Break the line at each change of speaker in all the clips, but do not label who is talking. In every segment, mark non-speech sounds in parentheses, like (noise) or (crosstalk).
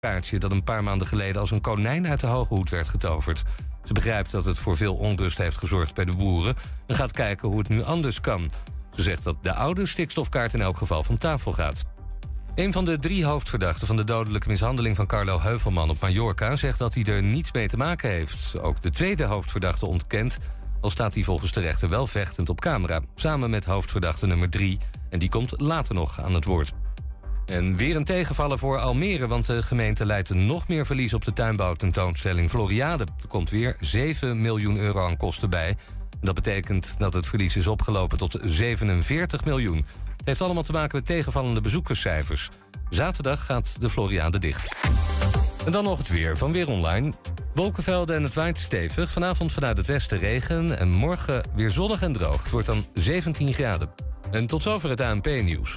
kaartje dat een paar maanden geleden als een konijn uit de hoge hoed werd getoverd. Ze begrijpt dat het voor veel onrust heeft gezorgd bij de boeren en gaat kijken hoe het nu anders kan. Ze zegt dat de oude stikstofkaart in elk geval van tafel gaat. Een van de drie hoofdverdachten van de dodelijke mishandeling van Carlo Heuvelman op Mallorca zegt dat hij er niets mee te maken heeft. Ook de tweede hoofdverdachte ontkent, al staat hij volgens de rechter wel vechtend op camera, samen met hoofdverdachte nummer drie. En die komt later nog aan het woord. En weer een tegenvallen voor Almere, want de gemeente leidt nog meer verlies op de tuinbouwtentoonstelling Floriade. Er komt weer 7 miljoen euro aan kosten bij. Dat betekent dat het verlies is opgelopen tot 47 miljoen. Het heeft allemaal te maken met tegenvallende bezoekerscijfers. Zaterdag gaat de Floriade dicht. En dan nog het weer van Weer Online. Wolkenvelden en het waait stevig. Vanavond vanuit het westen regen. En morgen weer zonnig en droog. Het wordt dan 17 graden. En tot zover het ANP-nieuws.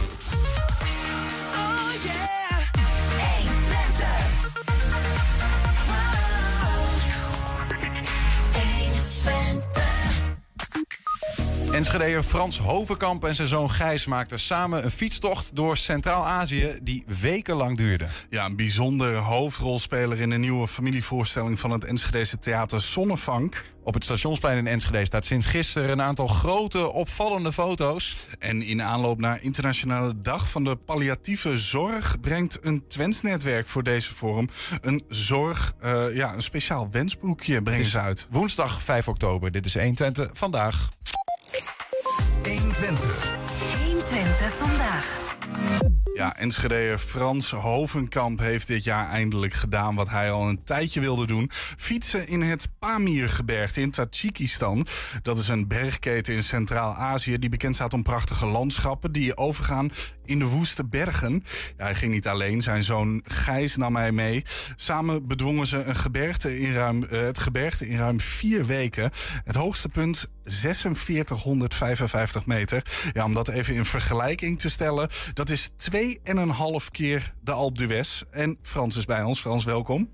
Enschedeer Frans Hovenkamp en zijn zoon Gijs maakten samen een fietstocht door Centraal-Azië die wekenlang duurde.
Ja, een bijzondere hoofdrolspeler in de nieuwe familievoorstelling van het Enschedese theater Zonnevank.
Op het stationsplein in Enschede staat sinds gisteren een aantal grote opvallende foto's.
En in aanloop naar Internationale Dag van de Palliatieve Zorg brengt een Twents-netwerk voor deze vorm een zorg, uh, ja, een speciaal wensboekje brengen ze uit.
Woensdag 5 oktober. Dit is 120 vandaag.
120.
120 vandaag.
Ja, Enschedeer Frans Hovenkamp heeft dit jaar eindelijk gedaan wat hij al een tijdje wilde doen. Fietsen in het Pamirgebergte in Tajikistan. Dat is een bergketen in Centraal-Azië die bekend staat om prachtige landschappen die overgaan in de woeste bergen. Ja, hij ging niet alleen, zijn zoon Gijs nam hij mee. Samen bedwongen ze een gebergte in ruim, uh, het gebergte in ruim vier weken. Het hoogste punt 4655 meter. Ja, om dat even in vergelijking te stellen, dat is 2,5 keer de Alpe d'Huez. En Frans is bij ons. Frans, welkom.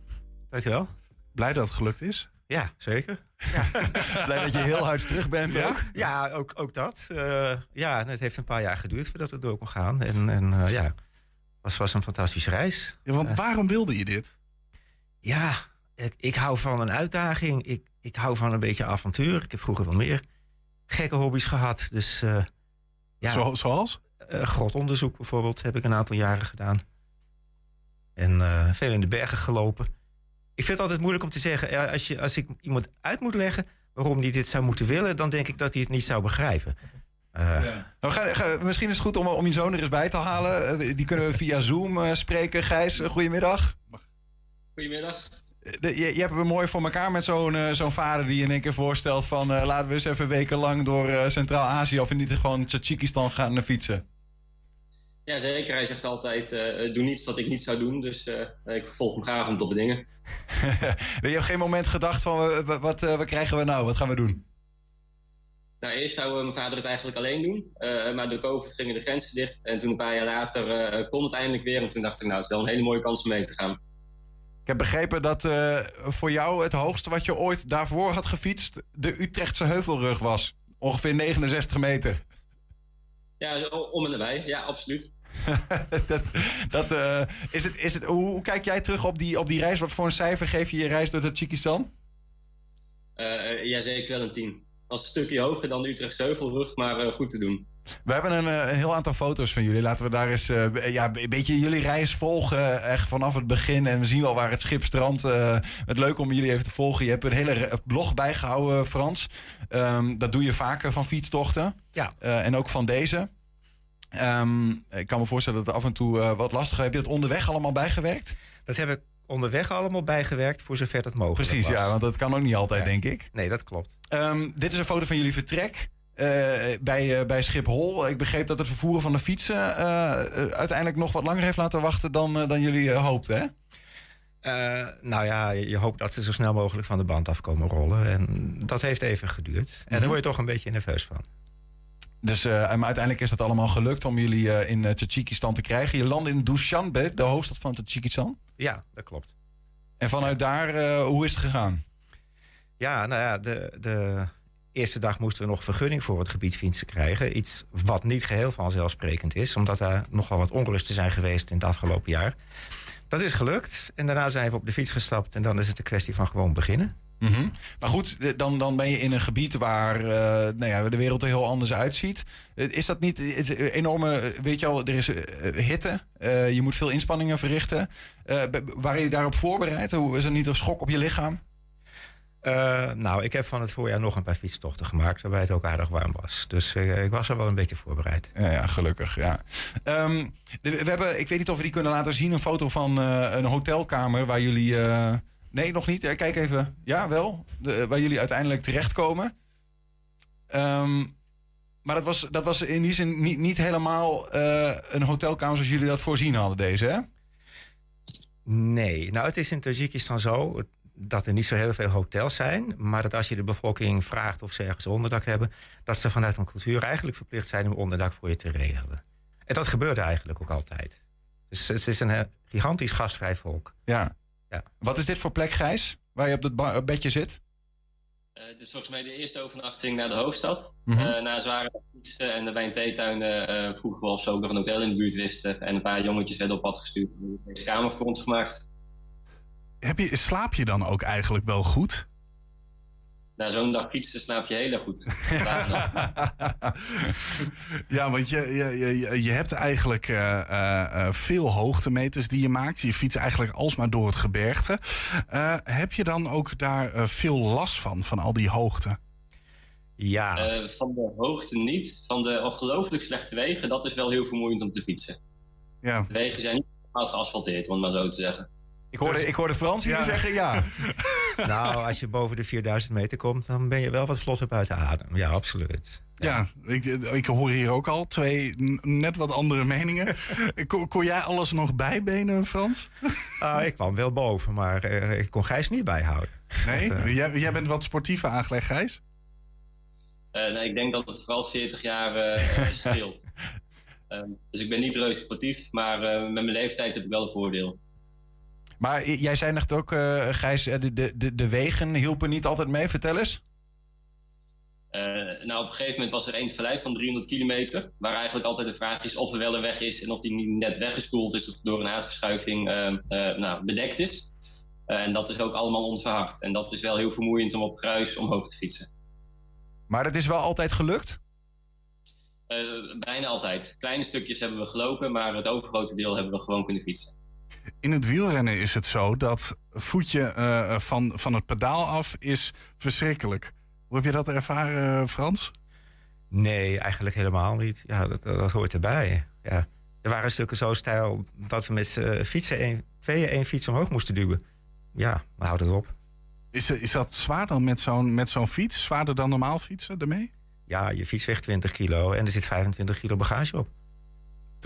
Dankjewel.
Blij dat het gelukt is.
Ja, zeker. Ja. (laughs)
Blij dat je heel hard terug bent
ja?
ook.
Ja, ook, ook dat. Uh, ja, het heeft een paar jaar geduurd voordat het door kon gaan. En, en uh, ja, was, was een fantastische reis.
Ja, want uh, waarom wilde je dit?
Ja, ik, ik hou van een uitdaging. Ik, ik hou van een beetje avontuur. Ik heb vroeger wel meer gekke hobby's gehad. Dus, ja.
Zo, zoals?
grotonderzoek bijvoorbeeld heb ik een aantal jaren gedaan. En veel in de bergen gelopen ik vind het altijd moeilijk om te zeggen, als, je, als ik iemand uit moet leggen waarom hij dit zou moeten willen, dan denk ik dat hij het niet zou begrijpen.
Uh, ja. nou, ga, ga, misschien is het goed om, om je zoon er eens bij te halen. Uh, die kunnen we via Zoom uh, spreken. Gijs, goedemiddag.
Goedemiddag.
De, je, je hebt het mooi voor elkaar met zo'n zo'n vader die in één keer voorstelt van laten we eens even wekenlang door Centraal-Azië of in ieder geval Tajikistan gaan fietsen.
Ja, zeker. Hij zegt altijd: uh, doe niets wat ik niet zou doen. Dus uh, ik volg hem graag om te bedingen. (laughs)
je op geen moment gedacht van: wat, wat, wat, krijgen we nou? Wat gaan we doen?
Nou, eerst zou mijn vader het eigenlijk alleen doen. Uh, maar door COVID gingen de grenzen dicht. En toen een paar jaar later kon het eindelijk weer. En toen dacht ik: nou, het is wel een hele mooie kans om mee te gaan.
Ik heb begrepen dat voor jou het hoogste wat je ooit daarvoor had gefietst de Utrechtse heuvelrug was. Ongeveer 69 meter.
Ja, om en nabij. Ja, absoluut. (laughs)
dat, dat, uh, is het, is het, hoe, hoe, kijk jij terug op die, op die reis? Wat voor een cijfer geef je je reis door Tajikistan?
Uh, ja, zeker wel een 10. Als een stukje hoger dan de Utrechtse Heuvelrug, maar uh, goed te doen.
We hebben een, een, heel aantal foto's van jullie. Laten we daar eens ja, een beetje jullie reis volgen. Echt vanaf het begin. En we zien wel waar het schip strandt. het leuk om jullie even te volgen. Je hebt een hele blog bijgehouden, Frans. Um, dat doe je vaker van fietstochten.
Ja.
en ook van deze. Um, ik kan me voorstellen dat het af en toe uh, wat lastig is. Heb je het onderweg allemaal bijgewerkt?
Dat heb ik onderweg allemaal bijgewerkt, voor zover dat mogelijk
Precies,
was.
ja, want dat kan ook niet altijd, nee. denk ik.
Nee, dat klopt.
Um, dit is een foto van jullie vertrek. Uh, bij, uh, bij Schiphol. Ik begreep dat het vervoeren van de fietsen uiteindelijk nog wat langer heeft laten wachten dan, dan jullie hoopten, hè?
Eh, nou ja, je hoopt dat ze zo snel mogelijk van de band afkomen rollen. En dat heeft even geduurd. En
Mhm.
daar word je toch een beetje nerveus van.
Dus eh, maar uiteindelijk is dat allemaal gelukt om jullie eh, in uh, Tajikistan te krijgen. Je landt in Dushanbe, de hoofdstad van Tajikistan.
Ja, dat klopt.
En vanuit daar, uh, hoe is het gegaan?
Ja, nou ja, de, de eerste dag moesten we nog vergunning voor het gebied fietsen krijgen. Iets wat niet geheel vanzelfsprekend is, omdat er nogal wat onrusten zijn geweest in het afgelopen jaar. Dat is gelukt en daarna zijn we op de fiets gestapt en dan is het een kwestie van gewoon beginnen.
Mm -hmm. Maar goed, dan, dan ben je in een gebied waar uh, nou ja, de wereld er heel anders uitziet. Is dat niet is een enorme, weet je al, er is uh, hitte, uh, je moet veel inspanningen verrichten. waren je daarop voorbereid? Hoe is er niet een schok op je lichaam?
nou, ik heb van het voorjaar nog een paar fietstochten gemaakt, waarbij het ook aardig warm was. Dus ik was er wel een beetje voorbereid.
Ja, ja gelukkig. Ja. Um, we hebben, ik weet niet of we die kunnen laten zien, een foto van een hotelkamer waar jullie. Nee, nog niet. Kijk even. Ja, wel. De, waar jullie uiteindelijk terechtkomen. Um, maar dat was, dat was in die zin niet, niet helemaal uh, een hotelkamer zoals jullie dat voorzien hadden, deze, hè?
Nee. Nou, het is in Tajikistan zo dat er niet zo heel veel hotels zijn. Maar dat als je de bevolking vraagt of ze ergens onderdak hebben... dat ze vanuit een cultuur eigenlijk verplicht zijn om onderdak voor je te regelen. En dat gebeurde eigenlijk ook altijd. Dus het is een gigantisch gastvrij volk.
Ja.
Ja.
Wat is dit voor plek, Gijs? Waar je op dat bedje zit?
Uh, dit is volgens mij de eerste overnachting naar de hoofdstad. Mm -hmm. uh, na zware fietsen en bij een theetuin uh, vroegen we of ze ook nog een hotel in de buurt wisten. En een paar jongetjes werden op pad gestuurd. En deze kamer voor ons gemaakt.
Heb je, slaap je dan ook eigenlijk wel goed?
Na zo'n dag fietsen slaap je heel erg goed. (laughs)
ja, want je, je, je, je hebt eigenlijk uh, uh, veel hoogtemeters die je maakt. Je fietst eigenlijk alsmaar door het gebergte. Uh, heb je dan ook daar veel last van, van al die hoogte?
Ja.
van de hoogte niet. Van de ongelooflijk slechte wegen, dat is wel heel vermoeiend om te fietsen.
Ja.
De wegen zijn niet geasfalteerd, om het maar zo te zeggen.
Ik hoorde, ik hoorde Frans hier ja. zeggen ja. (laughs)
nou, als je boven de 4000 meter komt, dan ben je wel wat vlotter buiten adem. Ja, absoluut.
Ja, ja ik, ik, hoor hier ook al twee net wat andere meningen. (laughs) kon, kon, jij alles nog bijbenen, Frans?
Uh, ik kwam wel boven, maar uh, ik kon Gijs niet bijhouden.
Nee? Dat, uh... jij, jij, bent wat sportiever aangelegd, Gijs?
nee, ik denk dat het vooral 40 jaar scheelt. (laughs) dus ik ben niet reuze sportief, maar met mijn leeftijd heb ik wel een voordeel.
Maar jij zei net ook, uh, Gijs, de, de, de wegen hielpen niet altijd mee. Vertel eens.
Uh, nou, op een gegeven moment was er één verlijf van 300 kilometer. Waar eigenlijk altijd de vraag is of er wel een weg is en of die niet net weggespoeld is of door een aardverschuiving uh, nou, bedekt is. en dat is ook allemaal onverhard. En dat is wel heel vermoeiend om op kruis omhoog te fietsen.
Maar het is wel altijd gelukt?
bijna altijd. Kleine stukjes hebben we gelopen, maar het overgrote deel hebben we gewoon kunnen fietsen.
In het wielrennen is het zo dat voetje uh, van, van het pedaal af is verschrikkelijk. Hoe heb je dat ervaren, Frans?
Nee, eigenlijk helemaal niet. Ja, dat, dat hoort erbij. Ja. Er waren stukken zo stijl dat we met uh, fietsen één, tweeën één fiets omhoog moesten duwen. Ja, we houden het op.
Is, is dat zwaar dan met zo'n met zo'n fiets? Zwaarder dan normaal fietsen ermee?
Ja, je fiets weegt 20 kilo en er zit 25 kilo bagage op.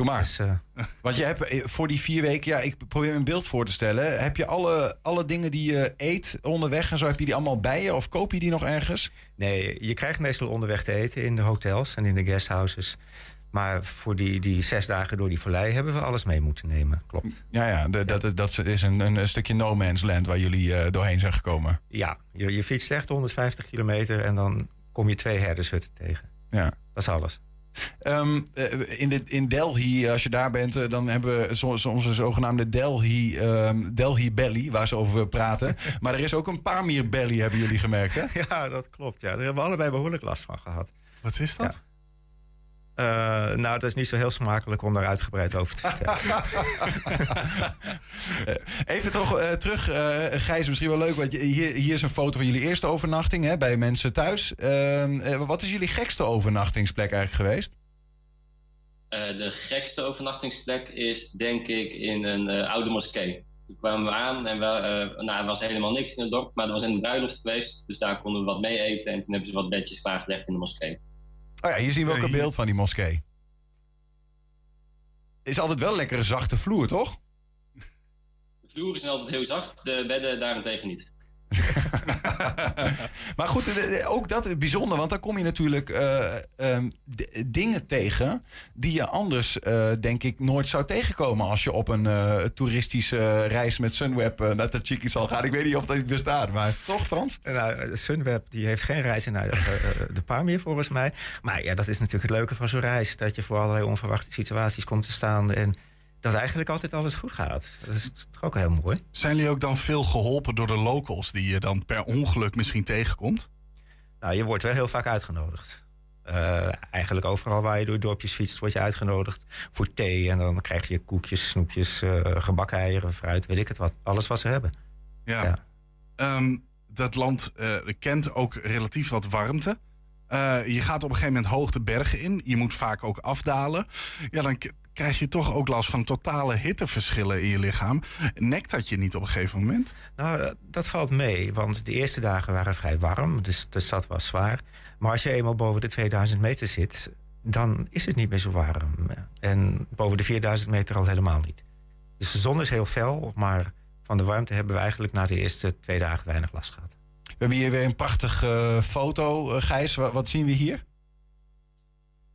Doe maar. Dus, uh... (laughs) Want je hebt voor die vier weken, ja, ik probeer me een beeld voor te stellen. Heb je alle, alle dingen die je eet onderweg en zo, heb je die allemaal bij je of koop je die nog ergens?
Nee, je krijgt meestal onderweg te eten in de hotels en in de guesthouses. Maar voor die, die zes dagen door die vallei hebben we alles mee moeten nemen. Klopt.
Ja, ja, de, ja. Dat, dat is een, een stukje no man's land waar jullie uh, doorheen zijn gekomen.
Ja, je, je fietst echt 150 kilometer en dan kom je twee herdershutten tegen.
Ja.
Dat is alles.
Um, in, de, in Delhi, als je daar bent, dan hebben we zo onze zogenaamde Delhi, um, Delhi Belly, waar ze over praten. (laughs) maar er is ook een Pamir Belly, hebben jullie gemerkt, hè?
Ja, dat klopt. Ja. Daar hebben we allebei behoorlijk last van gehad.
Wat is dat?
Ja. Uh, nou, dat is niet zo heel smakelijk om daar uitgebreid over te vertellen. (laughs)
Even toch uh, terug, uh, Gijs, misschien wel leuk. Want hier, hier is een foto van jullie eerste overnachting hè, bij mensen thuis. Ehm, wat is jullie gekste overnachtingsplek eigenlijk geweest?
de gekste overnachtingsplek is denk ik in een oude moskee. Toen kwamen we aan en we, nou, er was helemaal niks in het dorp, maar er was een bruiloft geweest. Dus daar konden we wat mee eten en toen hebben ze wat bedjes klaargelegd in de moskee.
Oh ja, hier zien we ook een beeld van die moskee. Is altijd wel lekker een zachte vloer, toch?
vloeren zijn altijd heel zacht, de bedden daarentegen niet. (laughs)
maar goed, eh, eh, ook dat is bijzonder, want dan kom je natuurlijk uh, um, dingen tegen die je anders, uh, denk ik, nooit zou tegenkomen als je op een uh, toeristische reis met Sunweb naar Tajiki zal gaan. Ik weet niet of dat bestaat, maar toch, Frans?
Nou, Sunweb die heeft geen reizen naar de, Paarmeer volgens mij. Maar ja, dat is natuurlijk het leuke van zo'n reis, dat je voor allerlei onverwachte situaties komt te staan en dat eigenlijk altijd alles goed gaat. Dat is toch ook heel mooi.
Zijn jullie ook dan veel geholpen door de locals die je dan per ongeluk misschien tegenkomt?
Nou, je wordt wel heel vaak uitgenodigd. Uh, eigenlijk overal waar je door dorpjes fietst, word je uitgenodigd voor thee. En dan krijg je koekjes, snoepjes, uh, gebakken eieren, fruit, weet ik het wat. Alles wat ze hebben.
Ja. ja. Um, dat land uh, kent ook relatief wat warmte. Je gaat op een gegeven moment hoog de bergen in. Je moet vaak ook afdalen. Ja, dan krijg je toch ook last van totale hitteverschillen in je lichaam. Nekt dat je niet op een gegeven moment?
Nou, dat valt mee, want de eerste dagen waren vrij warm, dus de stad was zwaar. Maar als je eenmaal boven de 2000 meter zit, dan is het niet meer zo warm. En boven de 4000 meter al helemaal niet. Dus de zon is heel fel, maar van de warmte hebben we eigenlijk na de eerste twee dagen weinig last gehad.
We hebben hier weer een prachtige uh, foto, uh, Gijs. Wat, wat zien we hier?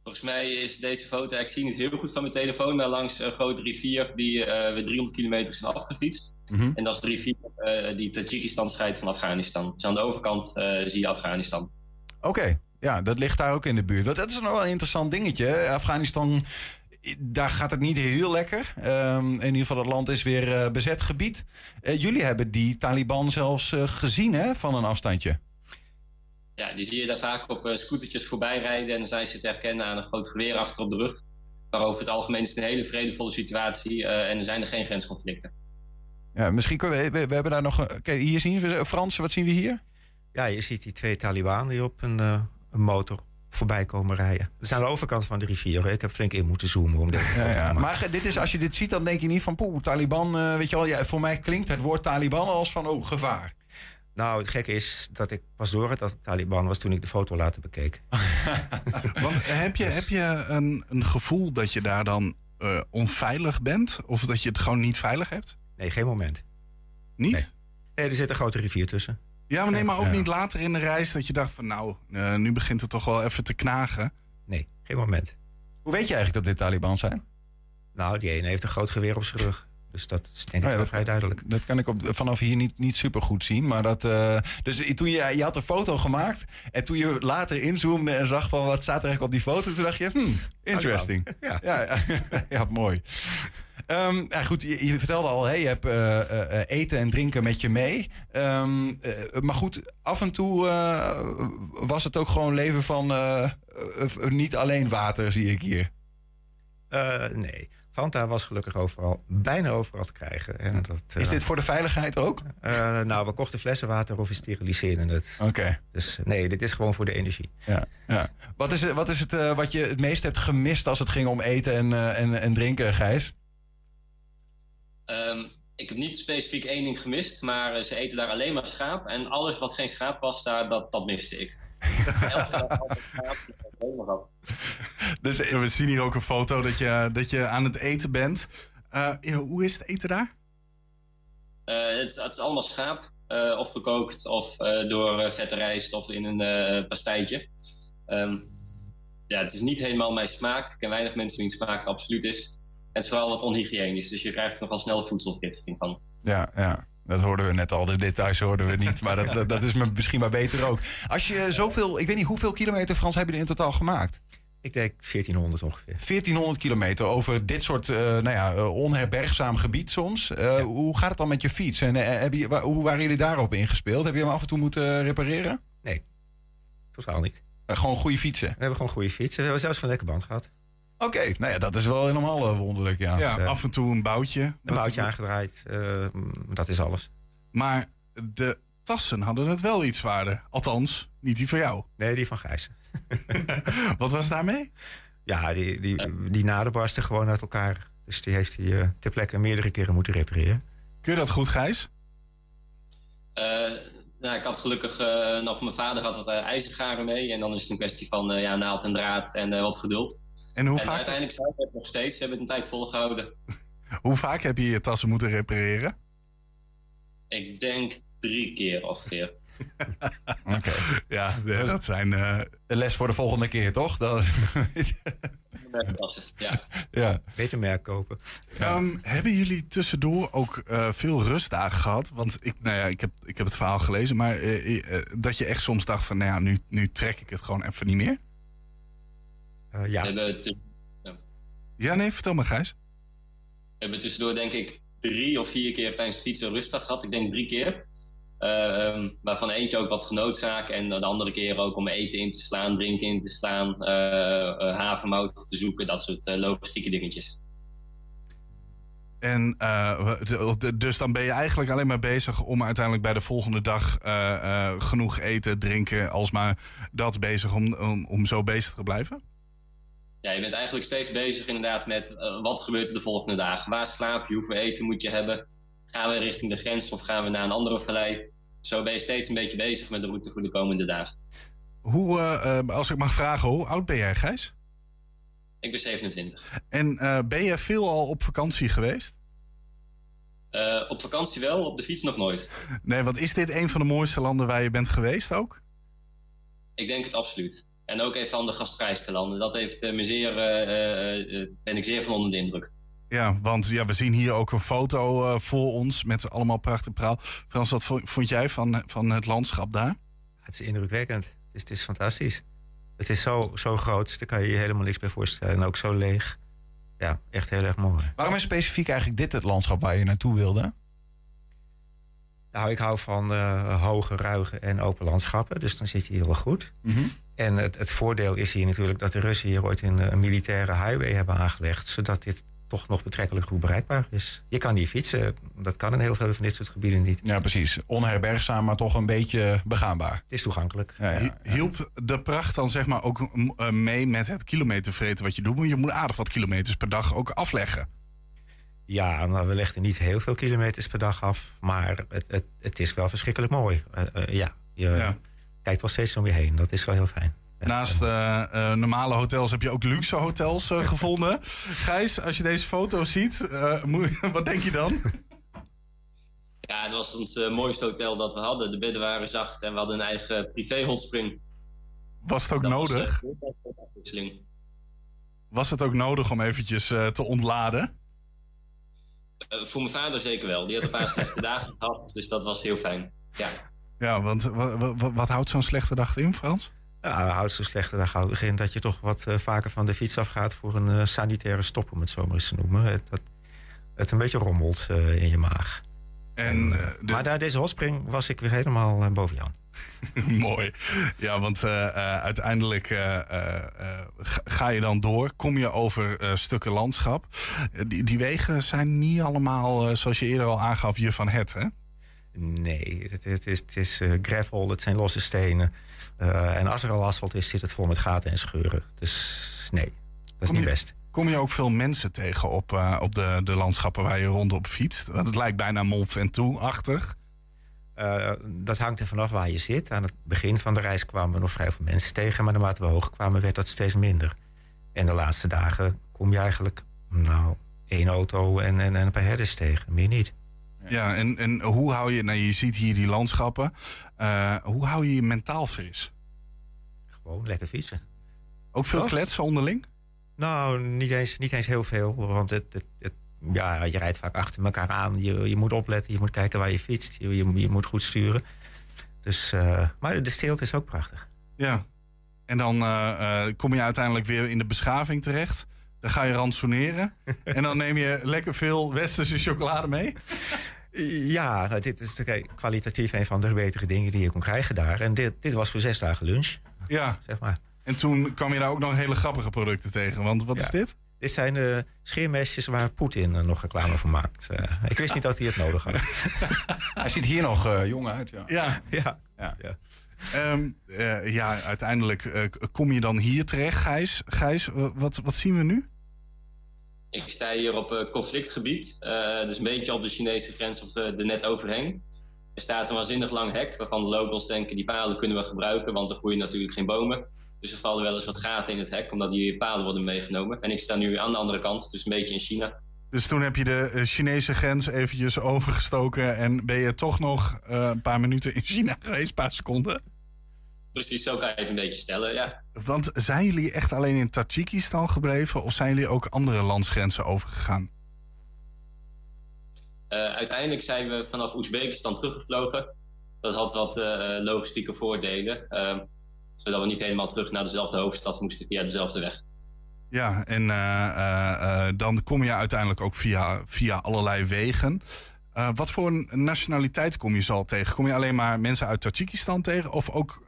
Volgens mij is deze foto, ik zie het heel goed van mijn telefoon, maar langs een grote rivier die uh, we 300 kilometer zijn afgefietst. Mm -hmm. En dat is de rivier uh, die Tajikistan scheidt van Afghanistan. Dus aan de overkant uh, zie je Afghanistan.
Oké, okay. ja, dat ligt daar ook in de buurt. Dat, dat is nog wel een interessant dingetje. Afghanistan, daar gaat het niet heel lekker. Um, in ieder geval, het land is weer bezet gebied. jullie hebben die Taliban zelfs gezien hè, van een afstandje.
Ja, die zie je daar vaak op uh, scootertjes voorbij rijden. En dan zijn ze te herkennen aan een groot geweer achter op de rug. Maar over het algemeen is het een hele vredevolle situatie. Uh, en er zijn er geen grensconflicten.
Ja, misschien kunnen we, we, we hebben daar nog... Een, kijk, hier zien we... Frans, wat zien we hier?
Ja, je ziet die twee Taliban die op een, uh, een motor voorbij komen rijden. We zijn aan de overkant van de rivier. Ik heb flink in moeten zoomen om dit
ja, ja. Maar dit is, als je dit ziet, dan denk je niet van... poeh, Taliban, weet je wel... Ja, voor mij klinkt het woord Taliban als van, oh, gevaar.
Nou, het gekke is dat ik pas door het dat het Taliban was toen ik de foto later bekeek. (laughs)
Want heb je, dus- heb je een, een gevoel dat je daar dan uh, onveilig bent? Of dat je het gewoon niet veilig hebt?
Nee, geen moment.
Niet?
Nee, nee er zit een grote rivier tussen.
Ja, maar nee, maar ook ja. niet later in de reis dat je dacht van nou, uh, nu begint het toch wel even te knagen.
Nee, geen moment.
Hoe weet je eigenlijk dat dit Taliban zijn?
Nou, die ene heeft een groot geweer op zijn rug. Dus dat is denk ik oh ja,
dat,
vrij duidelijk.
Dat kan ik op, vanaf hier niet, niet super goed zien. Maar dat, uh, dus toen je, je had een foto gemaakt. En toen je later inzoomde en zag van wat staat er eigenlijk op die foto. Toen dacht je, hmm, interesting. Ja, ja, ja, (laughs) ja mooi. Um, ja, goed, je, je, vertelde al, hè, je hebt uh, uh, eten en drinken met je mee. Um, maar goed, af en toe was het ook gewoon leven van niet alleen water, zie ik hier.
nee. Fanta was gelukkig overal, bijna overal te krijgen. En dat,
uh, is dit voor de veiligheid ook?
Uh, nou, we kochten flessenwater of we steriliseren het.
Oké. Okay.
Dus nee, dit is gewoon voor de energie.
Ja, ja. Wat is, wat is het uh, wat je het meest hebt gemist als het ging om eten en, en, en drinken, Gijs?
Um, ik heb niet specifiek één ding gemist, maar ze eten daar alleen maar schaap. En alles wat geen schaap was, daar, dat, dat miste ik. (laughs) Elke schaap,
dus we zien hier ook een foto dat je, dat je aan het eten bent. Uh, hoe is het eten daar?
Uh, het, het, is allemaal schaap. Uh, of door vette rijst, of in een pastijtje. Um, ja, het is niet helemaal mijn smaak. Ik ken weinig mensen wiens smaak absoluut is. En het is vooral wat onhygiënisch. Dus je krijgt er nogal snel voedselvergiftiging van.
Ja, ja. Dat hoorden we net al. De details hoorden we niet. Maar dat, dat is misschien maar beter ook. Als je zoveel... Ik weet niet hoeveel kilometer, Frans, hebben jullie in totaal gemaakt?
Ik denk 1400 ongeveer.
1400 kilometer over dit soort uh, nou ja, onherbergzaam gebied soms. Uh, ja. Hoe gaat het dan met je fiets? En uh, heb je, hoe waren jullie daarop ingespeeld? Heb je hem af en toe moeten repareren?
Nee, totaal niet.
gewoon goede fietsen? We
hebben gewoon goede fietsen. We hebben zelfs geen lekke band gehad.
Oké, okay, nou ja, dat is wel helemaal wonderlijk, ja.
Ja, af en toe een boutje.
Een boutje aangedraaid, dat is alles.
Maar de tassen hadden het wel iets zwaarder. Althans, niet die van jou.
Nee, die van Gijs. (laughs)
Wat was daarmee?
Ja, die, die, die naden barsten gewoon uit elkaar. Dus die heeft hij uh, ter plekke meerdere keren moeten repareren.
Kun je dat goed, Gijs?
Uh, nou, ik had gelukkig uh, nog... Mijn vader had wat ijzergaren mee. En dan is het een kwestie van ja, naald en draad en wat geduld.
En, hoe
en
vaak...
uiteindelijk zijn we het nog steeds. Ze hebben het een tijd volgehouden. (laughs)
hoe vaak heb je je tassen moeten repareren?
Ik denk drie keer ongeveer. (laughs)
Oké.
Ja, dat zijn... eh,
De les voor de volgende keer, toch? Dan,
Dat (laughs) ja.
ja.
Beter merk kopen.
Ehm, hebben jullie tussendoor ook eh, veel rustdagen gehad? Want ik, nou ja, ik, heb, ik heb het verhaal gelezen, maar eh, eh, dat je echt soms dacht van, nou ja, nu, nu trek ik het gewoon even niet meer.
Eh, ja,
We hebben, tu-
Ja, nee, vertel maar Gijs.
we hebben tussendoor denk ik drie of vier keer tijdens het fietsen rustig gehad. Ik denk drie keer. Ehm, waarvan eentje ook wat genoodzaak. En de andere keer ook om eten in te slaan, drinken in te slaan, eh, eh, havermout te zoeken. Dat soort logistieke dingetjes.
En dus dan ben je eigenlijk alleen maar bezig om uiteindelijk bij de volgende dag genoeg eten, drinken, alsmaar dat bezig om, om, om zo bezig te blijven?
Ja, je bent eigenlijk steeds bezig inderdaad met eh, wat gebeurt er de volgende dagen. Waar slaap je? Hoeveel eten moet je hebben? Gaan we richting de grens of gaan we naar een andere vallei? Zo ben je steeds een beetje bezig met de route voor de komende dagen.
Hoe, eh, eh, als ik mag vragen, hoe oud ben jij Gijs?
Ik ben 27.
En eh, ben je veel al op vakantie geweest?
Op vakantie wel, op de fiets nog nooit.
Nee, want is dit een van de mooiste landen waar je bent geweest ook?
Ik denk het absoluut. En ook een van de gastvrijste landen. Dat heeft eh, me zeer, eh, eh, eh, ben ik zeer van onder de indruk.
Ja, want ja, we zien hier ook een foto eh, voor ons met allemaal prachtig praal. Frans, wat vo- vond jij van, van het landschap daar?
het is indrukwekkend. Het is, het is fantastisch. Het is zo, zo groot, daar kan je je helemaal niks bij voorstellen. En ook zo leeg. Ja, echt heel erg mooi.
Waarom is specifiek eigenlijk dit het landschap waar je naartoe wilde?
Nou, ik hou van eh, hoge, ruige en open landschappen. Dus dan zit je hier wel goed. En het, het voordeel is hier natuurlijk dat de Russen hier ooit een, eh, een militaire highway hebben aangelegd. Zodat dit toch nog betrekkelijk goed bereikbaar is. Je kan hier fietsen. Dat kan in heel veel van dit soort gebieden niet.
Ja, precies. Onherbergzaam, maar toch een beetje begaanbaar.
Het is toegankelijk.
Ja, ja.
Hi- Hielp de pracht dan zeg maar ook eh, mee met het kilometervreten wat je doet? Want je moet aardig wat kilometers per dag ook afleggen.
Ja, maar we legden niet heel veel kilometers per dag af. Maar het, het, het is wel verschrikkelijk mooi. Eh, ja, je
Ja.
Kijkt wel steeds om je heen. Dat is wel heel fijn.
Naast eh, eh, normale hotels heb je ook luxe hotels eh, gevonden. Gijs, als je deze foto ziet, eh, moet- (laughs) wat denk je dan?
Ja, het was ons mooiste hotel dat we hadden. De bedden waren zacht en we hadden een eigen privé hotspring.
Was het ook
Dat was,
nodig?
afwisseling.
Was het ook nodig om eventjes eh, te ontladen?
Eh, voor mijn vader zeker wel. Die had een paar (laughs) slechte dagen gehad, dus dat was heel fijn. Ja.
Ja, want wa- wa- wa- wat houdt zo'n slechte dag in, Frans?
Ja, houdt zo slechter dag houdt in dat je toch wat eh, vaker van de fiets afgaat voor een eh, sanitaire stop, om het zo maar eens te noemen. Het, dat het een beetje rommelt eh, in je maag.
En, de-
Maar na deze hotspring was ik weer helemaal boven Jan. (laughs)
Mooi. Ja, want uiteindelijk ga- je dan door. Kom je over stukken landschap. Die, die wegen zijn niet allemaal, zoals je eerder al aangaf, je van het, hè?
Nee, het, het is, het is eh, gravel, het zijn losse stenen. Eh, en als er al asfalt is, zit het vol met gaten en scheuren. Dus nee, dat is
Kom
niet
je-
best.
Kom je ook veel mensen tegen op, eh, op de, de landschappen waar je rondop fietst? Want het lijkt bijna Mont Ventoux-achtig.
Dat hangt er vanaf waar je zit. Aan het begin van de reis kwamen we nog vrij veel mensen tegen. Maar naarmate we hoger kwamen, werd dat steeds minder. En de laatste dagen kom je eigenlijk, nou, één auto en, en, en een paar herders tegen. Meer niet.
Ja, en, en hoe hou je, nou je ziet hier die landschappen. Eh, hoe hou je je mentaal fris?
Gewoon lekker fietsen.
Ook veel
Oh.
kletsen onderling?
Nou, niet eens, niet eens heel veel. Want het, het, het- ja, je rijdt vaak achter elkaar aan. Je, je moet opletten, je moet kijken waar je fietst. Je, je, je moet goed sturen. Dus, eh, maar de stilte is ook prachtig.
Ja. En dan eh, kom je uiteindelijk weer in de beschaving terecht. Dan ga je ransoneren. (laughs) en dan neem je lekker veel westerse chocolade mee.
Ja, nou, dit is kwalitatief een van de betere dingen die je kon krijgen daar. En dit, dit was voor zes dagen lunch,
Ja.
zeg maar.
En toen kwam je daar ook nog hele grappige producten tegen. Want wat
Ja.
is dit?
Dit zijn de scheermesjes waar Poetin eh, nog reclame voor maakt. Eh, ik wist niet dat hij het nodig had. (laughs)
Hij ziet hier nog eh, jong uit, ja.
Ja.
ja.
Ja.
Ehm, eh, ja, uiteindelijk eh, kom je dan hier terecht, Gijs. Gijs, wat, wat zien we nu?
Ik sta hier op eh, conflictgebied, eh, dus een beetje op de Chinese grens of de, net overheen. Er staat een waanzinnig lang hek waarvan de locals denken die palen kunnen we gebruiken, want er groeien natuurlijk geen bomen. Dus er vallen wel eens wat gaten in het hek, omdat die palen worden meegenomen. En ik sta nu aan de andere kant, dus een beetje in China.
Dus toen heb je de eh, Chinese grens eventjes overgestoken... en ben je toch nog een paar minuten in China (laughs) geweest, een paar seconden?
Precies, zo kan je het een beetje stellen, ja.
Want zijn jullie echt alleen in Tajikistan gebleven... of zijn jullie ook andere landsgrenzen overgegaan?
Uh, uiteindelijk zijn we vanaf Oezbekistan teruggevlogen. Dat had wat uh, logistieke voordelen. Uh, zodat we niet helemaal terug naar dezelfde hoofdstad moesten via dezelfde weg.
Ja, en uh, dan kom je uiteindelijk ook via, via allerlei wegen. Wat voor een nationaliteit kom je zo tegen? Kom je alleen maar mensen uit Tajikistan tegen? Of ook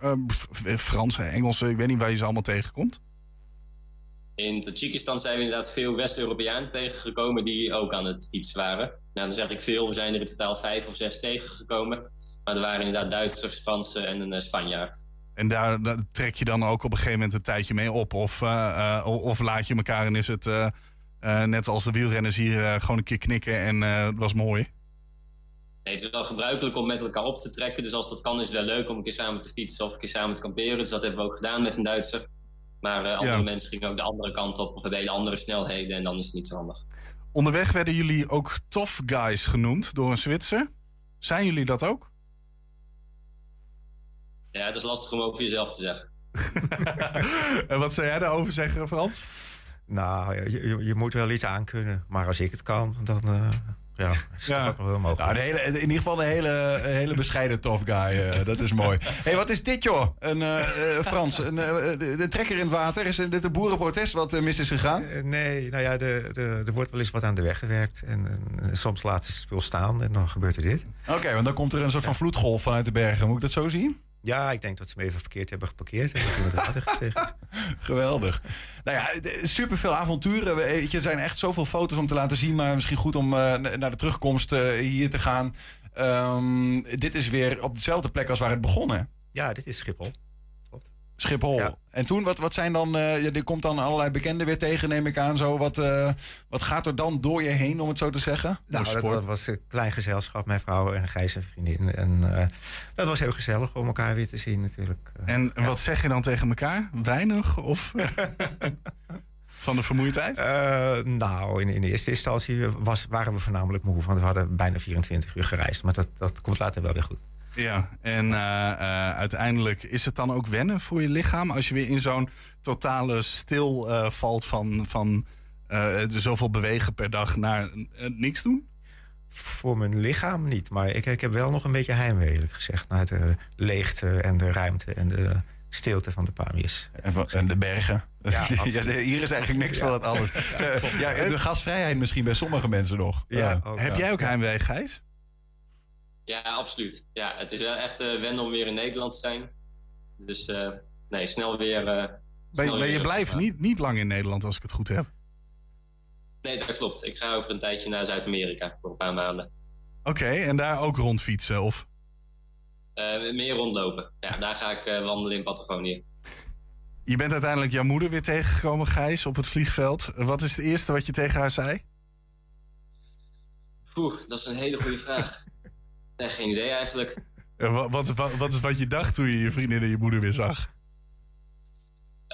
Franse, Engelse, ik weet niet waar je ze allemaal tegenkomt?
In Tajikistan zijn we inderdaad veel West-Europeanen tegengekomen die ook aan het fietsen waren. Nou, dan zeg ik veel, we zijn er in totaal vijf of zes tegengekomen. Maar er waren inderdaad Duitsers, Fransen en een Spanjaard.
En daar, daar, trek je dan ook op een gegeven moment een tijdje mee op? Of, uh, uh, of laat je elkaar en is het net als de wielrenners hier gewoon een keer knikken en het was mooi?
Nee, het is wel gebruikelijk om met elkaar op te trekken. Dus als dat kan is het wel leuk om een keer samen te fietsen of een keer samen te kamperen. Dus dat hebben we ook gedaan met een Duitser. Maar andere ja. mensen gingen ook de andere kant op of hebben hele andere snelheden en dan is het niet zo handig.
Onderweg werden jullie ook tough guys genoemd door een Zwitser. Zijn jullie dat ook?
Ja, het is lastig om over jezelf te zeggen. (laughs)
en wat zou jij daarover zeggen, Frans?
Nou, je, je, je moet wel iets aankunnen. Maar als ik het kan, dan... Uh, ja, ja. wel heel mogelijk.
Nou, hele, in ieder geval een hele, hele bescheiden tough guy. Uh, dat is mooi. hey, wat is dit, joh? Een, uh, Frans, een, de trekker in het water. Is dit een boerenprotest wat mis is gegaan?
nee, nou ja, er de, de, wordt wel eens wat aan de weg gewerkt. En, soms laat ze het spul staan en dan gebeurt er dit.
Oké, want dan komt er een soort van vloedgolf vanuit de bergen. Moet ik dat zo zien?
Ja, ik denk dat ze me even verkeerd hebben geparkeerd. Heb ik gezegd. (laughs)
Geweldig. Nou ja, super veel avonturen. Weet je, er zijn echt zoveel foto's om te laten zien. Maar misschien goed om uh, naar de terugkomst uh, hier te gaan. Um, dit is weer op dezelfde plek als waar het begonnen.
Ja, dit is Schiphol.
Schiphol. Ja. En toen, wat, wat zijn dan, uh, er komt dan allerlei bekenden weer tegen, neem ik aan. Zo. Wat, uh, wat gaat er dan door je heen, om het zo te zeggen?
Nou, dat, dat, was een klein gezelschap, mijn vrouw en Gijs en vriendin. En uh, dat was heel gezellig om elkaar weer te zien natuurlijk.
En ja. wat zeg je dan tegen elkaar? Weinig? Of (laughs) van de vermoeidheid?
nou, in, in de eerste instantie was, waren we voornamelijk moe. Want we hadden bijna 24 uur gereisd. Maar dat, dat komt later wel weer goed.
Ja, en uh, uh, uiteindelijk is het dan ook wennen voor je lichaam als je weer in zo'n totale stil uh, valt van, van zoveel bewegen per dag naar niks doen?
Voor mijn lichaam niet, maar ik, ik heb wel nog een beetje heimwee, eerlijk gezegd, naar de leegte en de ruimte en de stilte van de Pamiers.
En, van, en de bergen. Ja, (laughs) ja, hier is eigenlijk niks ja. van dat alles. (laughs) Ja, de gasvrijheid misschien bij sommige mensen nog.
Ja. Ook, heb jij ook heimwee, Gijs?
Ja, absoluut. Ja, het is wel echt uh, wennen om weer in Nederland te zijn. Dus uh, nee, snel weer. Uh,
ben, snel ben je blijven niet, niet lang in Nederland, als ik het goed heb?
Nee, dat klopt. Ik ga over een tijdje naar Zuid-Amerika voor een paar maanden.
Oké, okay, en daar ook rondfietsen? Of?
meer rondlopen. Ja, daar ga ik wandelen in Patagonië.
Je bent uiteindelijk jouw moeder weer tegengekomen, Gijs, op het vliegveld. Wat is het eerste wat je tegen haar zei?
Oeh, dat is een hele goede vraag. (laughs) Nee, geen idee eigenlijk. (laughs)
Wat, wat, wat, is wat je dacht toen je je vriendin en je moeder weer zag?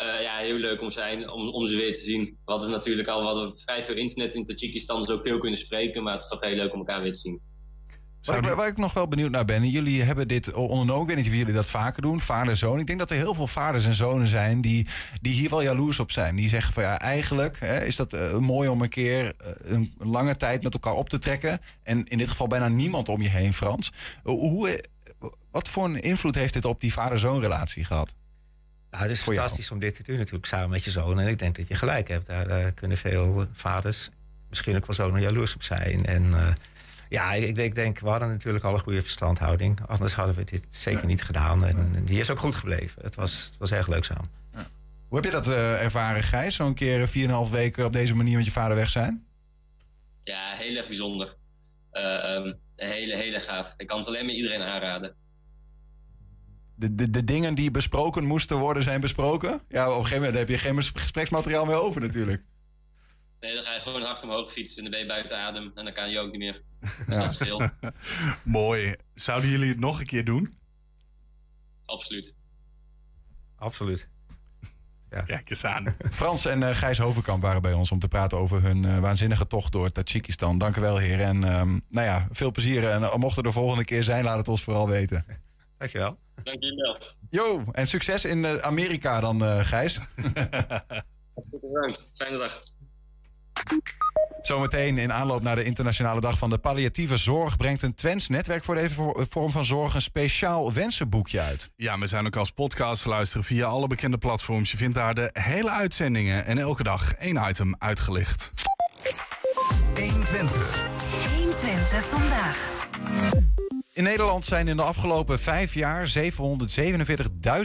Uh, ja, heel leuk om, zijn, om, om ze weer te zien. We hadden natuurlijk al wat vrij veel internet in Tajikistan, dus ook veel kunnen spreken. Maar het is toch heel leuk om elkaar weer te zien.
Waar ik, waar ik, nog wel benieuwd naar ben, jullie hebben dit ondernomen. Ik weet niet of jullie dat vaker doen, vader-zoon. Ik denk dat er heel veel vaders en zonen zijn die, die hier wel jaloers op zijn. Die zeggen van ja, eigenlijk hè, is dat uh, mooi om een keer uh, een lange tijd met elkaar op te trekken. En in dit geval bijna niemand om je heen, Frans. Hoe, wat voor een invloed heeft dit op die vader-zoon relatie gehad?
Het is Voor fantastisch jou. om dit te doen natuurlijk samen met je zoon. En ik denk dat je gelijk hebt. Daar uh, kunnen veel vaders, misschien ook wel zonen, jaloers op zijn. En ja, ik, ik, denk, we hadden natuurlijk al een goede verstandhouding. Anders hadden we dit zeker niet gedaan. En die is ook goed gebleven. Het was, het was erg leuk samen. Ja.
Hoe heb je dat uh, ervaren, Gijs? Zo'n keer 4,5 weken op deze manier met je vader weg zijn?
Ja, heel erg bijzonder. Uh, um, hele, hele gaaf. Ik kan het alleen maar iedereen aanraden.
De, de, de dingen die besproken moesten worden, zijn besproken? Ja, op een gegeven moment heb je geen gespreksmateriaal meer over natuurlijk.
Nee, dan ga je gewoon hard omhoog fietsen en dan ben je buiten adem. En dan kan je ook niet meer. (laughs) Dus ja. dat scheelt. (laughs)
Mooi. Zouden jullie het nog een keer doen?
Absoluut.
Absoluut.
Kijk eens aan. (laughs)
Frans en eh, Gijs Hovenkamp waren bij ons om te praten over hun eh, waanzinnige tocht door Tajikistan. Dank u wel, heren. En ehm, nou ja, veel plezier. En uh, mocht er de volgende keer zijn, laat het ons vooral weten.
Dankjewel.
Dank jullie wel.
Jo, en succes in Amerika dan, eh, Gijs.
Bedankt. Fijne dag.
Zometeen in aanloop naar de Internationale Dag van de Palliatieve Zorg... brengt een Twents netwerk voor deze vo- vorm van zorg... een speciaal wensenboekje uit.
Ja, we zijn ook als podcast te luisteren via alle bekende platforms. Je vindt daar de hele uitzendingen en elke dag één item uitgelicht.
120.
120 vandaag.
In Nederland zijn in de afgelopen vijf jaar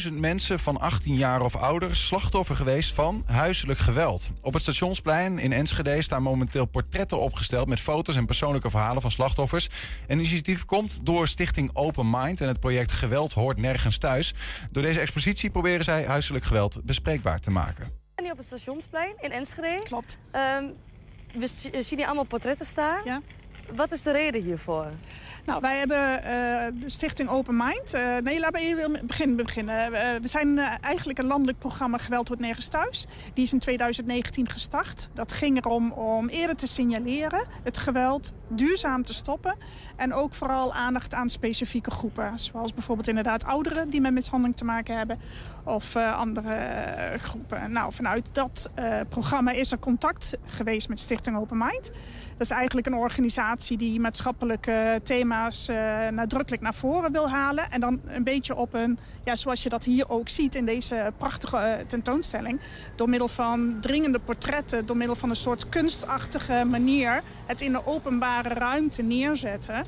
747.000 mensen van 18 jaar of ouder slachtoffer geweest van huiselijk geweld. Op het stationsplein in Enschede staan momenteel portretten opgesteld met foto's en persoonlijke verhalen van slachtoffers. Een initiatief komt door Stichting Open Mind en het project Geweld hoort nergens thuis. Door deze expositie proberen zij huiselijk geweld bespreekbaar te maken.
zijn hier op het stationsplein in Enschede.
Klopt.
Ehm, we z- zien hier allemaal portretten staan.
Ja.
Wat is de reden hiervoor?
Nou, wij hebben eh, de stichting Open Mind. Eh, nee, we even beginnen. beginnen. Eh, we zijn eigenlijk een landelijk programma Geweld wordt nergens thuis. Die is in 2019 gestart. Dat ging erom om eerder te signaleren, het geweld duurzaam te stoppen. En ook vooral aandacht aan specifieke groepen. Zoals bijvoorbeeld inderdaad ouderen die met mishandeling te maken hebben. Of eh, andere eh, groepen. Nou, vanuit dat eh, programma is er contact geweest met Stichting Open Mind. Dat is eigenlijk een organisatie die maatschappelijke thema's nadrukkelijk naar voren wil halen. En dan een beetje op een, ja, zoals je dat hier ook ziet in deze prachtige tentoonstelling. Door middel van dringende portretten, door middel van een soort kunstachtige manier het in de openbare ruimte neerzetten.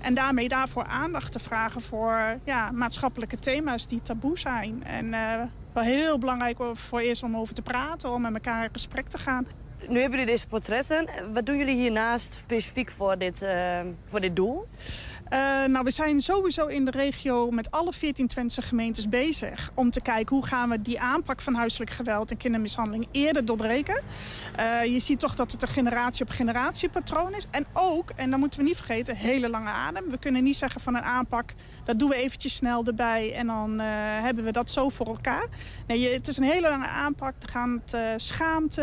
En daarmee daarvoor aandacht te vragen voor ja, maatschappelijke thema's die taboe zijn. En eh wel heel belangrijk voor is om over te praten, om met elkaar in gesprek te gaan.
Nu hebben jullie deze portretten. Wat doen jullie hiernaast specifiek voor dit, eh, voor dit doel?
Uh, nou, we zijn sowieso in de regio met alle 14 Twentse gemeentes bezig... om te kijken hoe gaan we die aanpak van huiselijk geweld en kindermishandeling eerder doorbreken. Uh, je ziet toch dat het een generatie op generatie patroon is. En ook, en dan moeten we niet vergeten, hele lange adem. We kunnen niet zeggen van een aanpak, dat doen we eventjes snel erbij... en dan hebben we dat zo voor elkaar. Nee, je, het is een hele lange aanpak. Er gaat schaamte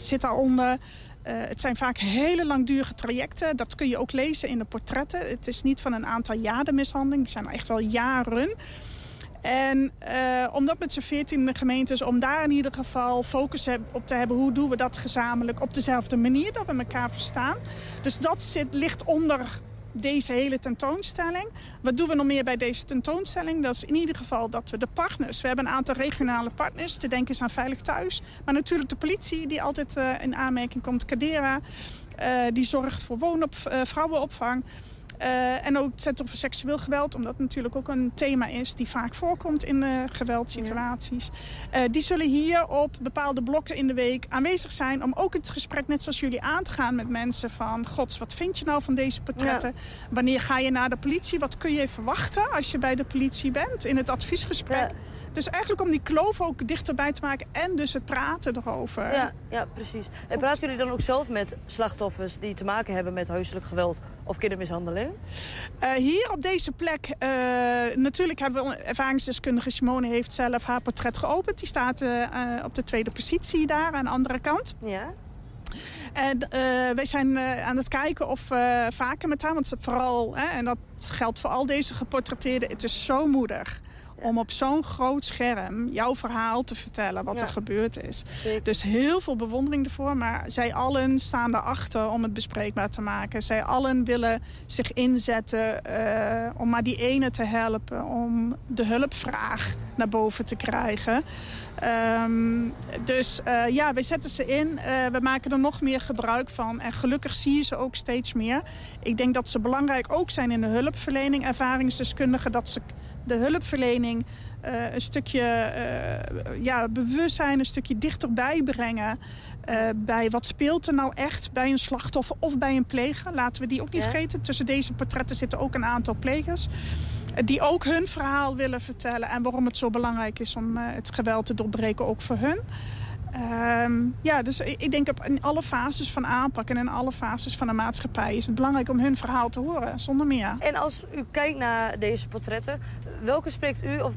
zit daaronder... Uh, het zijn vaak hele langdurige trajecten. Dat kun je ook lezen in de portretten. Het is niet van een aantal jaar de mishandeling. Die zijn echt wel jaren. En uh, om dat met z'n veertien gemeentes, om daar in ieder geval focus op te hebben... hoe doen we dat gezamenlijk op dezelfde manier, dat we elkaar verstaan. Dus dat zit, ligt onder deze hele tentoonstelling. Wat doen we nog meer bij deze tentoonstelling? Dat is in ieder geval dat we de partners... We hebben een aantal regionale partners, te denken is aan Veilig Thuis. Maar natuurlijk de politie die altijd uh, in aanmerking komt. Cadera, uh, die zorgt voor woonop, uh, vrouwenopvang. Uh, en ook het Centrum voor Seksueel Geweld, omdat het natuurlijk ook een thema is die vaak voorkomt in uh, geweldsituaties. Ja. Uh, die zullen hier op bepaalde blokken in de week aanwezig zijn om ook het gesprek, net zoals jullie, aan te gaan met mensen van... Gods, wat vind je nou van deze portretten? Ja. Wanneer ga je naar de politie? Wat kun je verwachten als je bij de politie bent in het adviesgesprek? Ja. Dus eigenlijk om die kloof ook dichterbij te maken en dus het praten erover.
Ja, ja precies. En praten jullie dan ook zelf met slachtoffers die te maken hebben met huiselijk geweld of kindermishandeling?
Uh, hier op deze plek, uh, natuurlijk hebben we ervaringsdeskundige Simone heeft zelf haar portret geopend. Die staat uh, op de tweede positie daar aan de andere kant.
Ja.
En uh, wij zijn uh, aan het kijken of uh, vaker met haar, want vooral, hè, en dat geldt voor al deze geportretteerden, het is zo moedig om op zo'n groot scherm jouw verhaal te vertellen wat ja. er gebeurd is.
Zeker.
Dus heel veel bewondering ervoor. Maar zij allen staan erachter om het bespreekbaar te maken. Zij allen willen zich inzetten uh, om maar die ene te helpen. Om de hulpvraag naar boven te krijgen. Um, dus uh, ja, wij zetten ze in. Uh, we maken er nog meer gebruik van. En gelukkig zie je ze ook steeds meer. Ik denk dat ze belangrijk ook zijn in de hulpverlening. Ervaringsdeskundigen dat ze de hulpverlening uh, een stukje uh, ja, bewustzijn, een stukje dichterbij brengen. Uh, bij wat speelt er nou echt bij een slachtoffer of bij een pleger. Laten we die ook niet ja. vergeten. Tussen deze portretten zitten ook een aantal plegers. Die ook hun verhaal willen vertellen. En waarom het zo belangrijk is om het geweld te doorbreken, ook voor hun. Um, ja, dus ik denk op in alle fases van aanpak en in alle fases van de maatschappij is het belangrijk om hun verhaal te horen, zonder meer.
En als u kijkt naar deze portretten, welke spreekt u of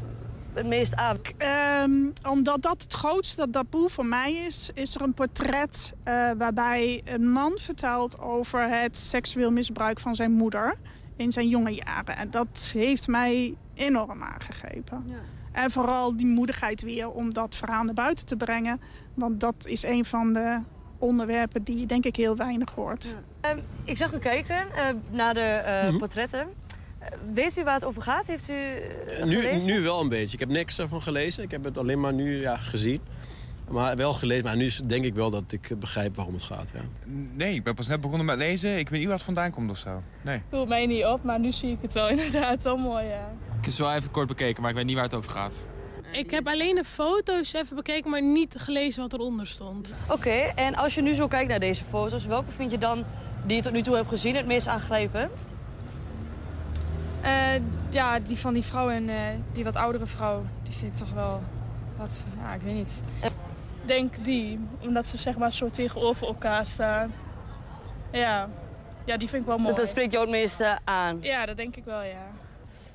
het meest aan?
Ehm, omdat dat het grootste taboe voor mij is, is er een portret eh, waarbij een man vertelt over het seksueel misbruik van zijn moeder in zijn jonge jaren. En dat heeft mij enorm aangegrepen. En vooral die moedigheid weer om dat verhaal naar buiten te brengen. Want dat is een van de onderwerpen die je denk ik heel weinig hoort.
Ehm, ik zag u kijken eh, naar de eh,
Mhm.
portretten. Eh, weet u waar het over gaat? Heeft u
Nu,
gelezen?
nu wel een beetje. Ik heb niks ervan gelezen. Ik heb het alleen maar nu ja, gezien. Maar wel gelezen. Maar nu denk ik wel dat ik begrijp waarom het gaat. Ja.
Nee, ik ben pas net begonnen met lezen. Ik weet niet waar het vandaan komt of zo. Nee.
viel mij niet op, maar nu zie ik het wel (laughs) inderdaad wel mooi, ja.
Ik heb het wel even kort bekeken, maar ik weet niet waar het over gaat.
Ik heb alleen de foto's even bekeken, maar niet gelezen wat eronder stond.
Oké, en als je nu zo kijkt naar deze foto's, welke vind je dan, die je tot nu toe hebt gezien, het meest aangrijpend?
Eh, ja, die van die vrouw en eh, die wat oudere vrouw, die vind ik toch wel wat, ja, ik weet niet. Ik denk die, omdat ze zeg maar zo tegenover elkaar staan. Ja, ja die vind ik wel mooi.
Dat spreekt jou het meeste aan.
Ja, dat denk ik wel, ja.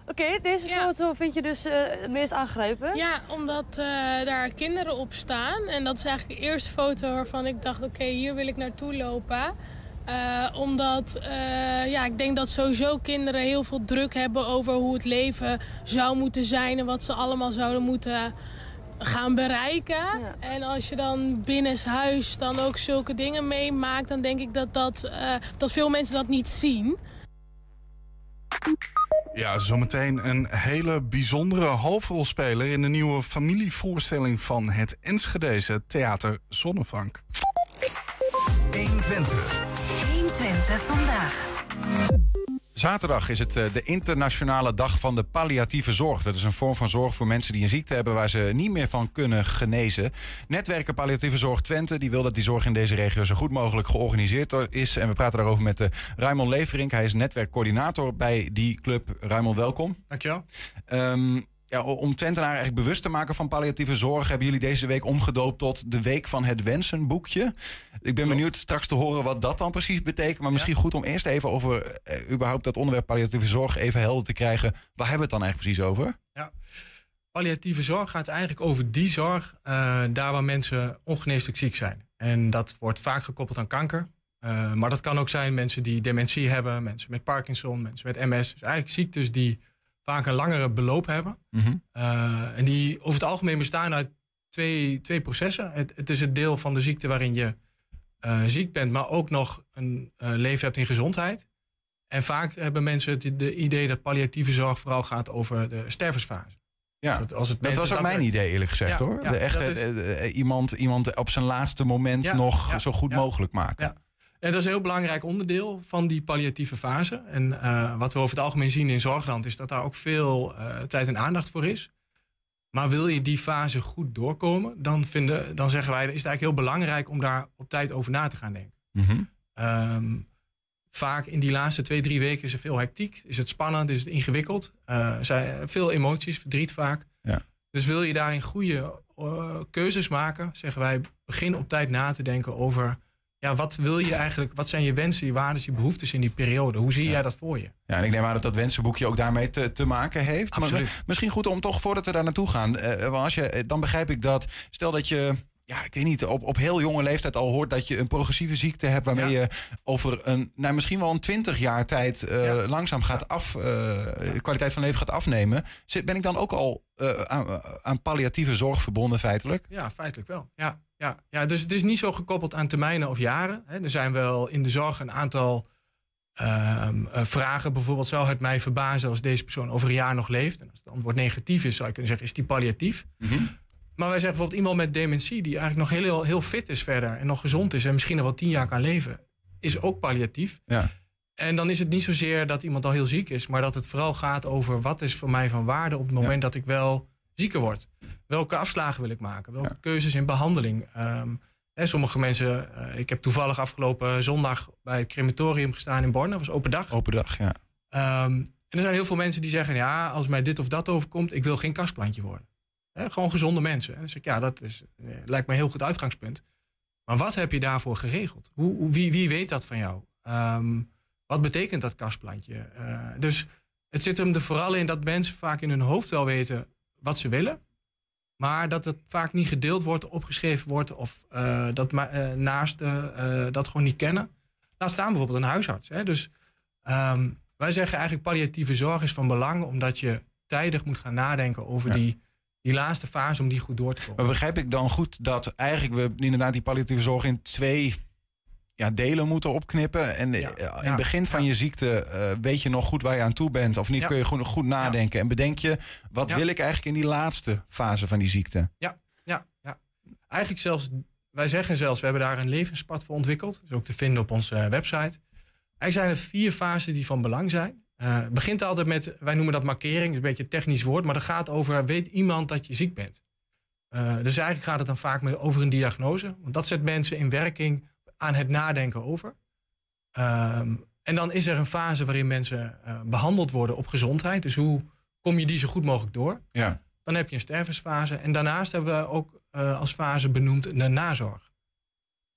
Oké, deze foto vind je dus eh, het meest aangrijpend?
Ja, omdat eh, daar kinderen op staan. En dat is eigenlijk de eerste foto waarvan ik dacht, oké, hier wil ik naartoe lopen. Eh, omdat ja, ik denk dat sowieso kinderen heel veel druk hebben over hoe het leven zou moeten zijn en wat ze allemaal zouden moeten gaan bereiken. En als je dan binnenshuis dan ook zulke dingen meemaakt, dan denk ik dat, dat, dat veel mensen dat niet zien.
Ja, zometeen een hele bijzondere hoofdrolspeler in de nieuwe familievoorstelling van het Enschedeze Theater Zonnevank.
120. 120 vandaag.
Zaterdag is het eh, de internationale dag van de palliatieve zorg. Dat is een vorm van zorg voor mensen die een ziekte hebben waar ze niet meer van kunnen genezen. Netwerken Palliatieve Zorg Twente die wil dat die zorg in deze regio zo goed mogelijk georganiseerd is. En we praten daarover met uh, Raymond Leverink. Hij is netwerkcoördinator bij die club. Raymond, welkom.
Dankjewel.
Um, ja, om Twentenaren eigenlijk bewust te maken van palliatieve zorg... hebben jullie deze week omgedoopt tot de Week van het Wensenboekje. Ik ben benieuwd straks te horen wat dat dan precies betekent. Maar misschien goed om eerst even over uh, überhaupt dat onderwerp palliatieve zorg... even helder te krijgen. Waar hebben we het dan eigenlijk precies over?
Ja. Palliatieve zorg gaat eigenlijk over die zorg... Uh, daar waar mensen ongeneeslijk ziek zijn. En dat wordt vaak gekoppeld aan kanker. Uh, maar dat kan ook zijn mensen die dementie hebben... mensen met Parkinson, mensen met MS. Dus eigenlijk ziektes die vaak een langere beloop hebben.
Mm -hmm.
uh, en die over het algemeen bestaan uit twee, twee processen. Het, het is het deel van de ziekte waarin je uh, ziek bent, maar ook nog een uh, leven hebt in gezondheid. En vaak hebben mensen het de idee dat palliatieve zorg vooral gaat over de stervensfase.
Ja,
Dus als het
dat was ook mijn idee eerlijk gezegd
ja,
hoor.
Ja,
de echte, is... iemand, iemand op zijn laatste moment
ja,
nog zo goed mogelijk maken.
En dat is een heel belangrijk onderdeel van die palliatieve fase. En uh, wat we over het algemeen zien in Zorgland is dat daar ook veel uh, tijd en aandacht voor is. Maar wil je die fase goed doorkomen, dan, vinden, dan zeggen wij, is het eigenlijk heel belangrijk om daar op tijd over na te gaan denken.
Mm -hmm.
um, vaak in die laatste twee, drie weken is er veel hectiek. Is het spannend, is het ingewikkeld. Uh, zijn veel emoties, verdriet vaak.
Ja.
Dus wil je daarin goede keuzes maken, zeggen wij, begin op tijd na te denken over ja, wat wil je eigenlijk, wat zijn je wensen, je waarden, je behoeftes in die periode? Hoe zie jij dat voor je?
Ja, en ik neem aan dat dat wensenboekje ook daarmee te, te maken heeft.
Absoluut.
Maar misschien goed om toch voordat we daar naartoe gaan. Uh, want als je, dan begrijp ik dat, stel dat je ja, ik weet niet, op, op heel jonge leeftijd al hoort dat je een progressieve ziekte hebt waarmee ja. je over een, nou, misschien wel een twintig jaar tijd uh, ja. langzaam gaat af, uh, de kwaliteit van leven gaat afnemen. Zit, ben ik dan ook al uh, aan, aan palliatieve zorg verbonden feitelijk?
Ja, feitelijk wel. Ja, ja, ja, dus het is niet zo gekoppeld aan termijnen of jaren. Hè. Er zijn wel in de zorg een aantal um, vragen. Bijvoorbeeld, zou het mij verbazen als deze persoon over een jaar nog leeft? En als het antwoord negatief is, zou je kunnen zeggen, is die palliatief?
Mm -hmm.
Maar wij zeggen bijvoorbeeld iemand met dementie, die eigenlijk nog heel, heel fit is verder en nog gezond is en misschien nog wel tien jaar kan leven, is ook palliatief.
Ja.
En dan is het niet zozeer dat iemand al heel ziek is, maar dat het vooral gaat over wat is voor mij van waarde op het moment ja. dat ik wel zieker word. Welke afslagen wil ik maken? Welke ja. keuzes in behandeling? Um, hè, sommige mensen, uh, ik heb toevallig afgelopen zondag bij het crematorium gestaan in Born. Dat was open dag.
Open dag, ja.
Um, en er zijn heel veel mensen die zeggen, ja, als mij dit of dat overkomt, ik wil geen kastplantje worden. He, gewoon gezonde mensen. En dan zeg ik, ja, dat is, eh, lijkt me een heel goed uitgangspunt. Maar wat heb je daarvoor geregeld? Hoe, hoe, wie, wie weet dat van jou? Um, wat betekent dat kastplantje? Uh, dus het zit hem er vooral in dat mensen vaak in hun hoofd wel weten wat ze willen. Maar dat het vaak niet gedeeld wordt, opgeschreven wordt of eh, dat eh, naasten eh, dat gewoon niet kennen. Laat staan bijvoorbeeld een huisarts. Hè? Dus ehm, wij zeggen eigenlijk palliatieve zorg is van belang omdat je tijdig moet gaan nadenken over
Ja.
die, die laatste fase om die goed door te komen.
Maar begrijp ik dan goed dat eigenlijk we inderdaad die palliatieve zorg in twee ja, delen moeten opknippen? En eh, in het begin van je ziekte eh, weet je nog goed waar je aan toe bent of niet, kun je goed, goed nadenken. En bedenk je, wat wil ik eigenlijk in die laatste fase van die ziekte?
Ja, ja, ja. Eigenlijk zelfs, wij zeggen zelfs, we hebben daar een levenspad voor ontwikkeld. Dat is ook te vinden op onze eh, website. Eigenlijk zijn er vier fasen die van belang zijn. Het begint altijd met, wij noemen dat markering, dat is een beetje een technisch woord, maar dat gaat over, weet iemand dat je ziek bent? Dus eigenlijk gaat het dan vaak over een diagnose, want dat zet mensen in werking aan het nadenken over. Ehm, en dan is er een fase waarin mensen eh, behandeld worden op gezondheid. Dus hoe kom je die zo goed mogelijk door?
Ja.
Dan heb je een stervensfase. En daarnaast hebben we ook eh, als fase benoemd de nazorg.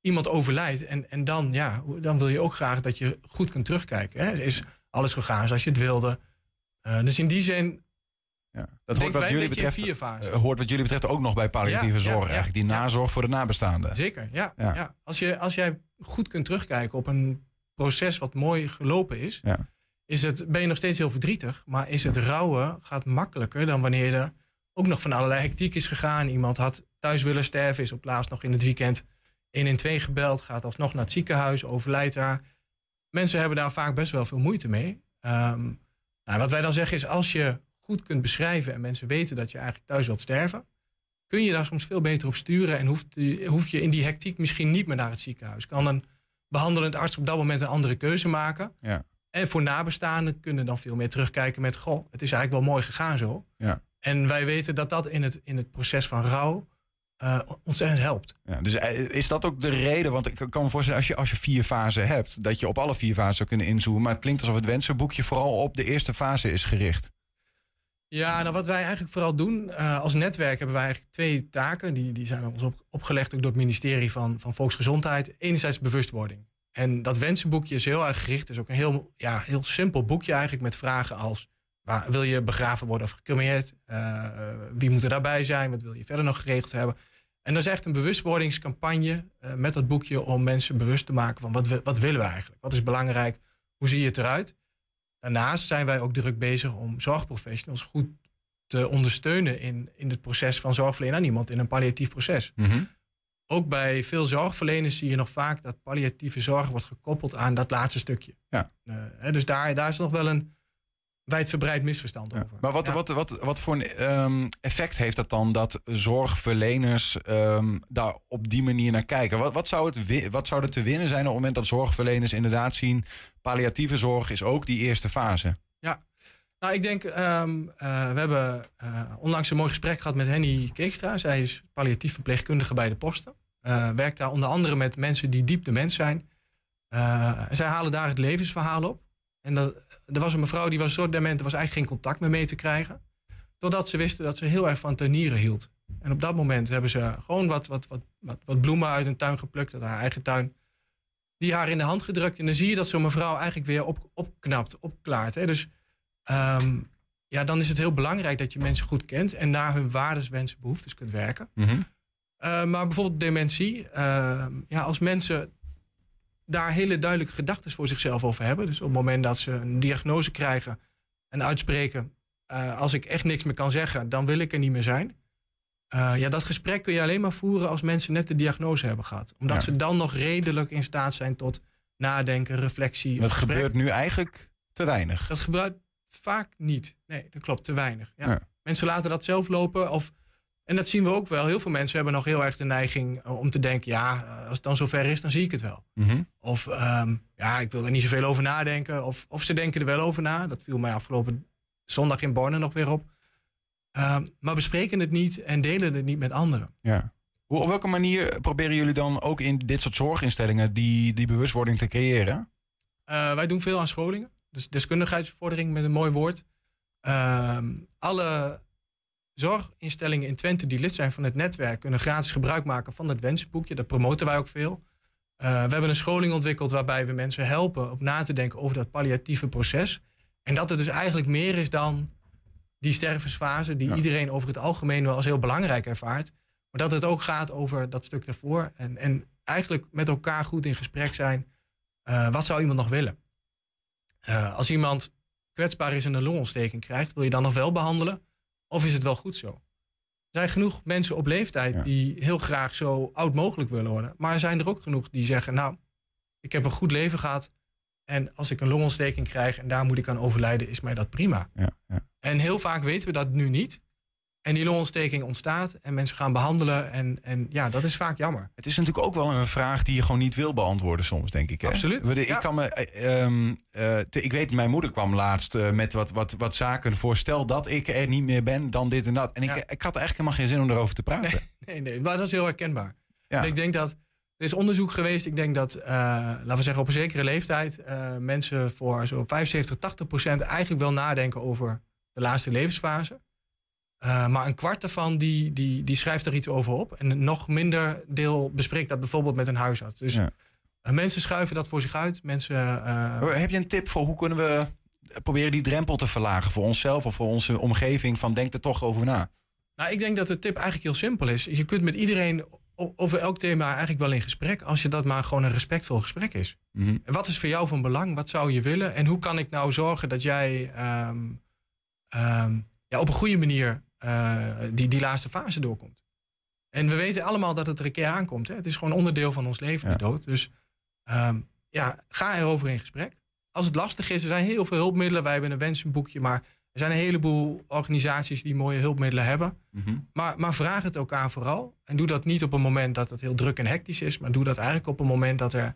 Iemand overlijdt en, en dan, ja, dan wil je ook graag dat je goed kunt terugkijken. Hè? Is alles gegaan zoals je het wilde? Eh, dus in die zin.
Dat
denken
hoort wat, jullie betreft, eh, hoort wat jullie betreft ook nog bij palliatieve
Ja, ja,
zorg.
ja,
eigenlijk die nazorg voor de nabestaanden.
Zeker, ja.
Ja.
ja. Als, je, als jij goed kunt terugkijken op een proces wat mooi gelopen is,
Ja.
is het, ben je nog steeds heel verdrietig. Maar is het rouwen gaat makkelijker dan wanneer er ook nog van allerlei hectiek is gegaan. Iemand had thuis willen sterven, is op laatst nog in het weekend 112 gebeld, gaat alsnog naar het ziekenhuis, overlijdt daar. Mensen hebben daar vaak best wel veel moeite mee. Ehm, nou, wat wij dan zeggen is, als je goed kunt beschrijven en mensen weten dat je eigenlijk thuis wilt sterven, kun je daar soms veel beter op sturen en hoeft, hoef je in die hectiek misschien niet meer naar het ziekenhuis. Kan een behandelend arts op dat moment een andere keuze maken.
Ja.
En voor nabestaanden kunnen dan veel meer terugkijken met... goh, het is eigenlijk wel mooi gegaan zo.
Ja.
En wij weten dat dat in het, in het proces van rouw eh, ontzettend helpt.
Ja, dus eh, is dat ook de reden? Want ik kan me voorstellen, als je, als je vier fasen hebt, dat je op alle vier fasen zou kunnen inzoomen. Maar het klinkt alsof het wensenboekje vooral op de eerste fase is gericht.
Ja, nou wat wij eigenlijk vooral doen eh, als netwerk hebben wij eigenlijk twee taken. Die, die zijn ons op, opgelegd ook door het ministerie van, van Volksgezondheid. Enerzijds bewustwording. En dat wensenboekje is heel erg gericht. Het is ook een heel, ja, heel simpel boekje eigenlijk met vragen als... Waar, wil je begraven worden of gecremeerd? Eh, wie moet er daarbij zijn? Wat wil je verder nog geregeld hebben? En dat is echt een bewustwordingscampagne eh, met dat boekje... om mensen bewust te maken van wat, wat willen we eigenlijk? Wat is belangrijk? Hoe zie je het eruit? Daarnaast zijn wij ook druk bezig om zorgprofessionals goed te ondersteunen in, in het proces van zorgverlenen aan iemand in een palliatief proces. Ook bij veel zorgverleners zie je nog vaak dat palliatieve zorg wordt gekoppeld aan dat laatste stukje.
Ja.
Eh, dus daar, daar is nog wel een wijdverbreid misverstand over.
Maar wat,
Ja.
wat, wat, wat voor een ehm, effect heeft dat dan dat zorgverleners ehm, daar op die manier naar kijken? Wat, wat, zou het, wat zou er te winnen zijn op het moment dat zorgverleners inderdaad zien... palliatieve zorg is ook die eerste fase?
Ja, nou ik denk, ehm, eh, we hebben eh, onlangs een mooi gesprek gehad met Henny Keekstra. Zij is palliatief verpleegkundige bij de Posten. Eh, werkt daar onder andere met mensen die diep dement zijn. Eh, zij halen daar het levensverhaal op. En dat, er was een mevrouw die was zo dement, er was eigenlijk geen contact meer mee te krijgen. Totdat ze wisten dat ze heel erg van tuinieren hield. En op dat moment hebben ze gewoon wat, wat, wat, wat, wat bloemen uit een tuin geplukt, uit haar eigen tuin. Die haar in de hand gedrukt. En dan zie je dat zo'n mevrouw eigenlijk weer op, opknapt, opklaart. Hè? Dus ehm, ja, dan is het heel belangrijk dat je mensen goed kent en naar hun waardes, wensen, behoeftes kunt werken. Eh, maar bijvoorbeeld dementie. ehm, ja, als mensen daar hele duidelijke gedachten voor zichzelf over hebben. Dus op het moment dat ze een diagnose krijgen en uitspreken. eh, als ik echt niks meer kan zeggen, dan wil ik er niet meer zijn. Eh, ja, dat gesprek kun je alleen maar voeren als mensen net de diagnose hebben gehad. Omdat
Ja.
ze dan nog redelijk in staat zijn tot nadenken, reflectie.
Dat
gesprek.
gebeurt nu eigenlijk te weinig.
Dat gebeurt vaak niet. Nee, dat klopt, te weinig. Ja.
Ja.
Mensen laten dat zelf lopen. Of, en dat zien we ook wel. Heel veel mensen hebben nog heel erg de neiging eh, om te denken... ja, eh, als het dan zover is, dan zie ik het wel.
Mhm.
Of ehm, ja, ik wil er niet zoveel over nadenken. Of, of ze denken er wel over na. Dat viel mij afgelopen zondag in Borne nog weer op. Ehm, maar bespreken het niet en delen het niet met anderen.
Ja. Hoe, op welke manier proberen jullie dan ook in dit soort zorginstellingen die, die bewustwording te creëren?
Eh, wij doen veel aan scholingen. Dus deskundigheidsbevordering met een mooi woord. Ehm, alle zorginstellingen in Twente die lid zijn van het netwerk... kunnen gratis gebruik maken van het wensenboekje. Dat promoten wij ook veel. Eh, we hebben een scholing ontwikkeld waarbij we mensen helpen... op na te denken over dat palliatieve proces. En dat het dus eigenlijk meer is dan die stervensfase, die iedereen over het algemeen wel als heel belangrijk ervaart. Maar dat het ook gaat over dat stuk daarvoor. En, en eigenlijk met elkaar goed in gesprek zijn. eh, wat zou iemand nog willen? Eh, als iemand kwetsbaar is en een longontsteking krijgt, wil je dan nog wel behandelen? Of is het wel goed zo? Er zijn genoeg mensen op leeftijd die heel graag zo oud mogelijk willen worden. Maar er zijn er ook genoeg die zeggen, nou, ik heb een goed leven gehad. En als ik een longontsteking krijg en daar moet ik aan overlijden, is mij dat prima.
Ja, ja.
En heel vaak weten we dat nu niet. En die longontsteking ontstaat en mensen gaan behandelen. En, en ja, dat is vaak jammer.
Het is natuurlijk ook wel een vraag die je gewoon niet wil beantwoorden soms, denk ik. Hè?
Absoluut,
Ik,
ja.
kan me, eh, ehm, eh, te- ik weet, mijn moeder kwam laatst eh, met wat, wat, wat zaken voor. Stel dat ik er niet meer ben, dan dit en dat. En ik, ik had eigenlijk helemaal geen zin om erover te praten. (laughs)
Nee, nee, maar dat is heel herkenbaar.
Ja.
Ik denk dat er is onderzoek geweest. Ik denk dat, laten we zeggen, op een zekere leeftijd mensen voor zo'n 75, 80 procent eigenlijk wel nadenken over de laatste levensfase. Eh, maar een kwart daarvan die, die, die schrijft er iets over op. En een nog minder deel bespreekt dat bijvoorbeeld met een huisarts. Dus
Ja.
eh, mensen schuiven dat voor zich uit. Mensen, eh,
Heb je een tip voor hoe kunnen we proberen die drempel te verlagen voor onszelf of voor onze omgeving? Van denk er toch over na.
Nou, ik denk dat de tip eigenlijk heel simpel is. Je kunt met iedereen over elk thema eigenlijk wel in gesprek, als je dat maar gewoon een respectvol gesprek is.
Mhm.
En wat is voor jou van belang? Wat zou je willen? En hoe kan ik nou zorgen dat jij ehm, ehm, ja, op een goede manier eh, die, die laatste fase doorkomt? En we weten allemaal dat het er een keer aankomt. Hè? Het is gewoon onderdeel van ons leven, die dood. Dus ehm, ja, ga erover in gesprek. Als het lastig is, er zijn heel veel hulpmiddelen. Wij hebben een wensenboekje, maar er zijn een heleboel organisaties die mooie hulpmiddelen hebben.
Mhm.
Maar, maar vraag het elkaar vooral. En doe dat niet op een moment dat het heel druk en hectisch is, maar doe dat eigenlijk op een moment dat er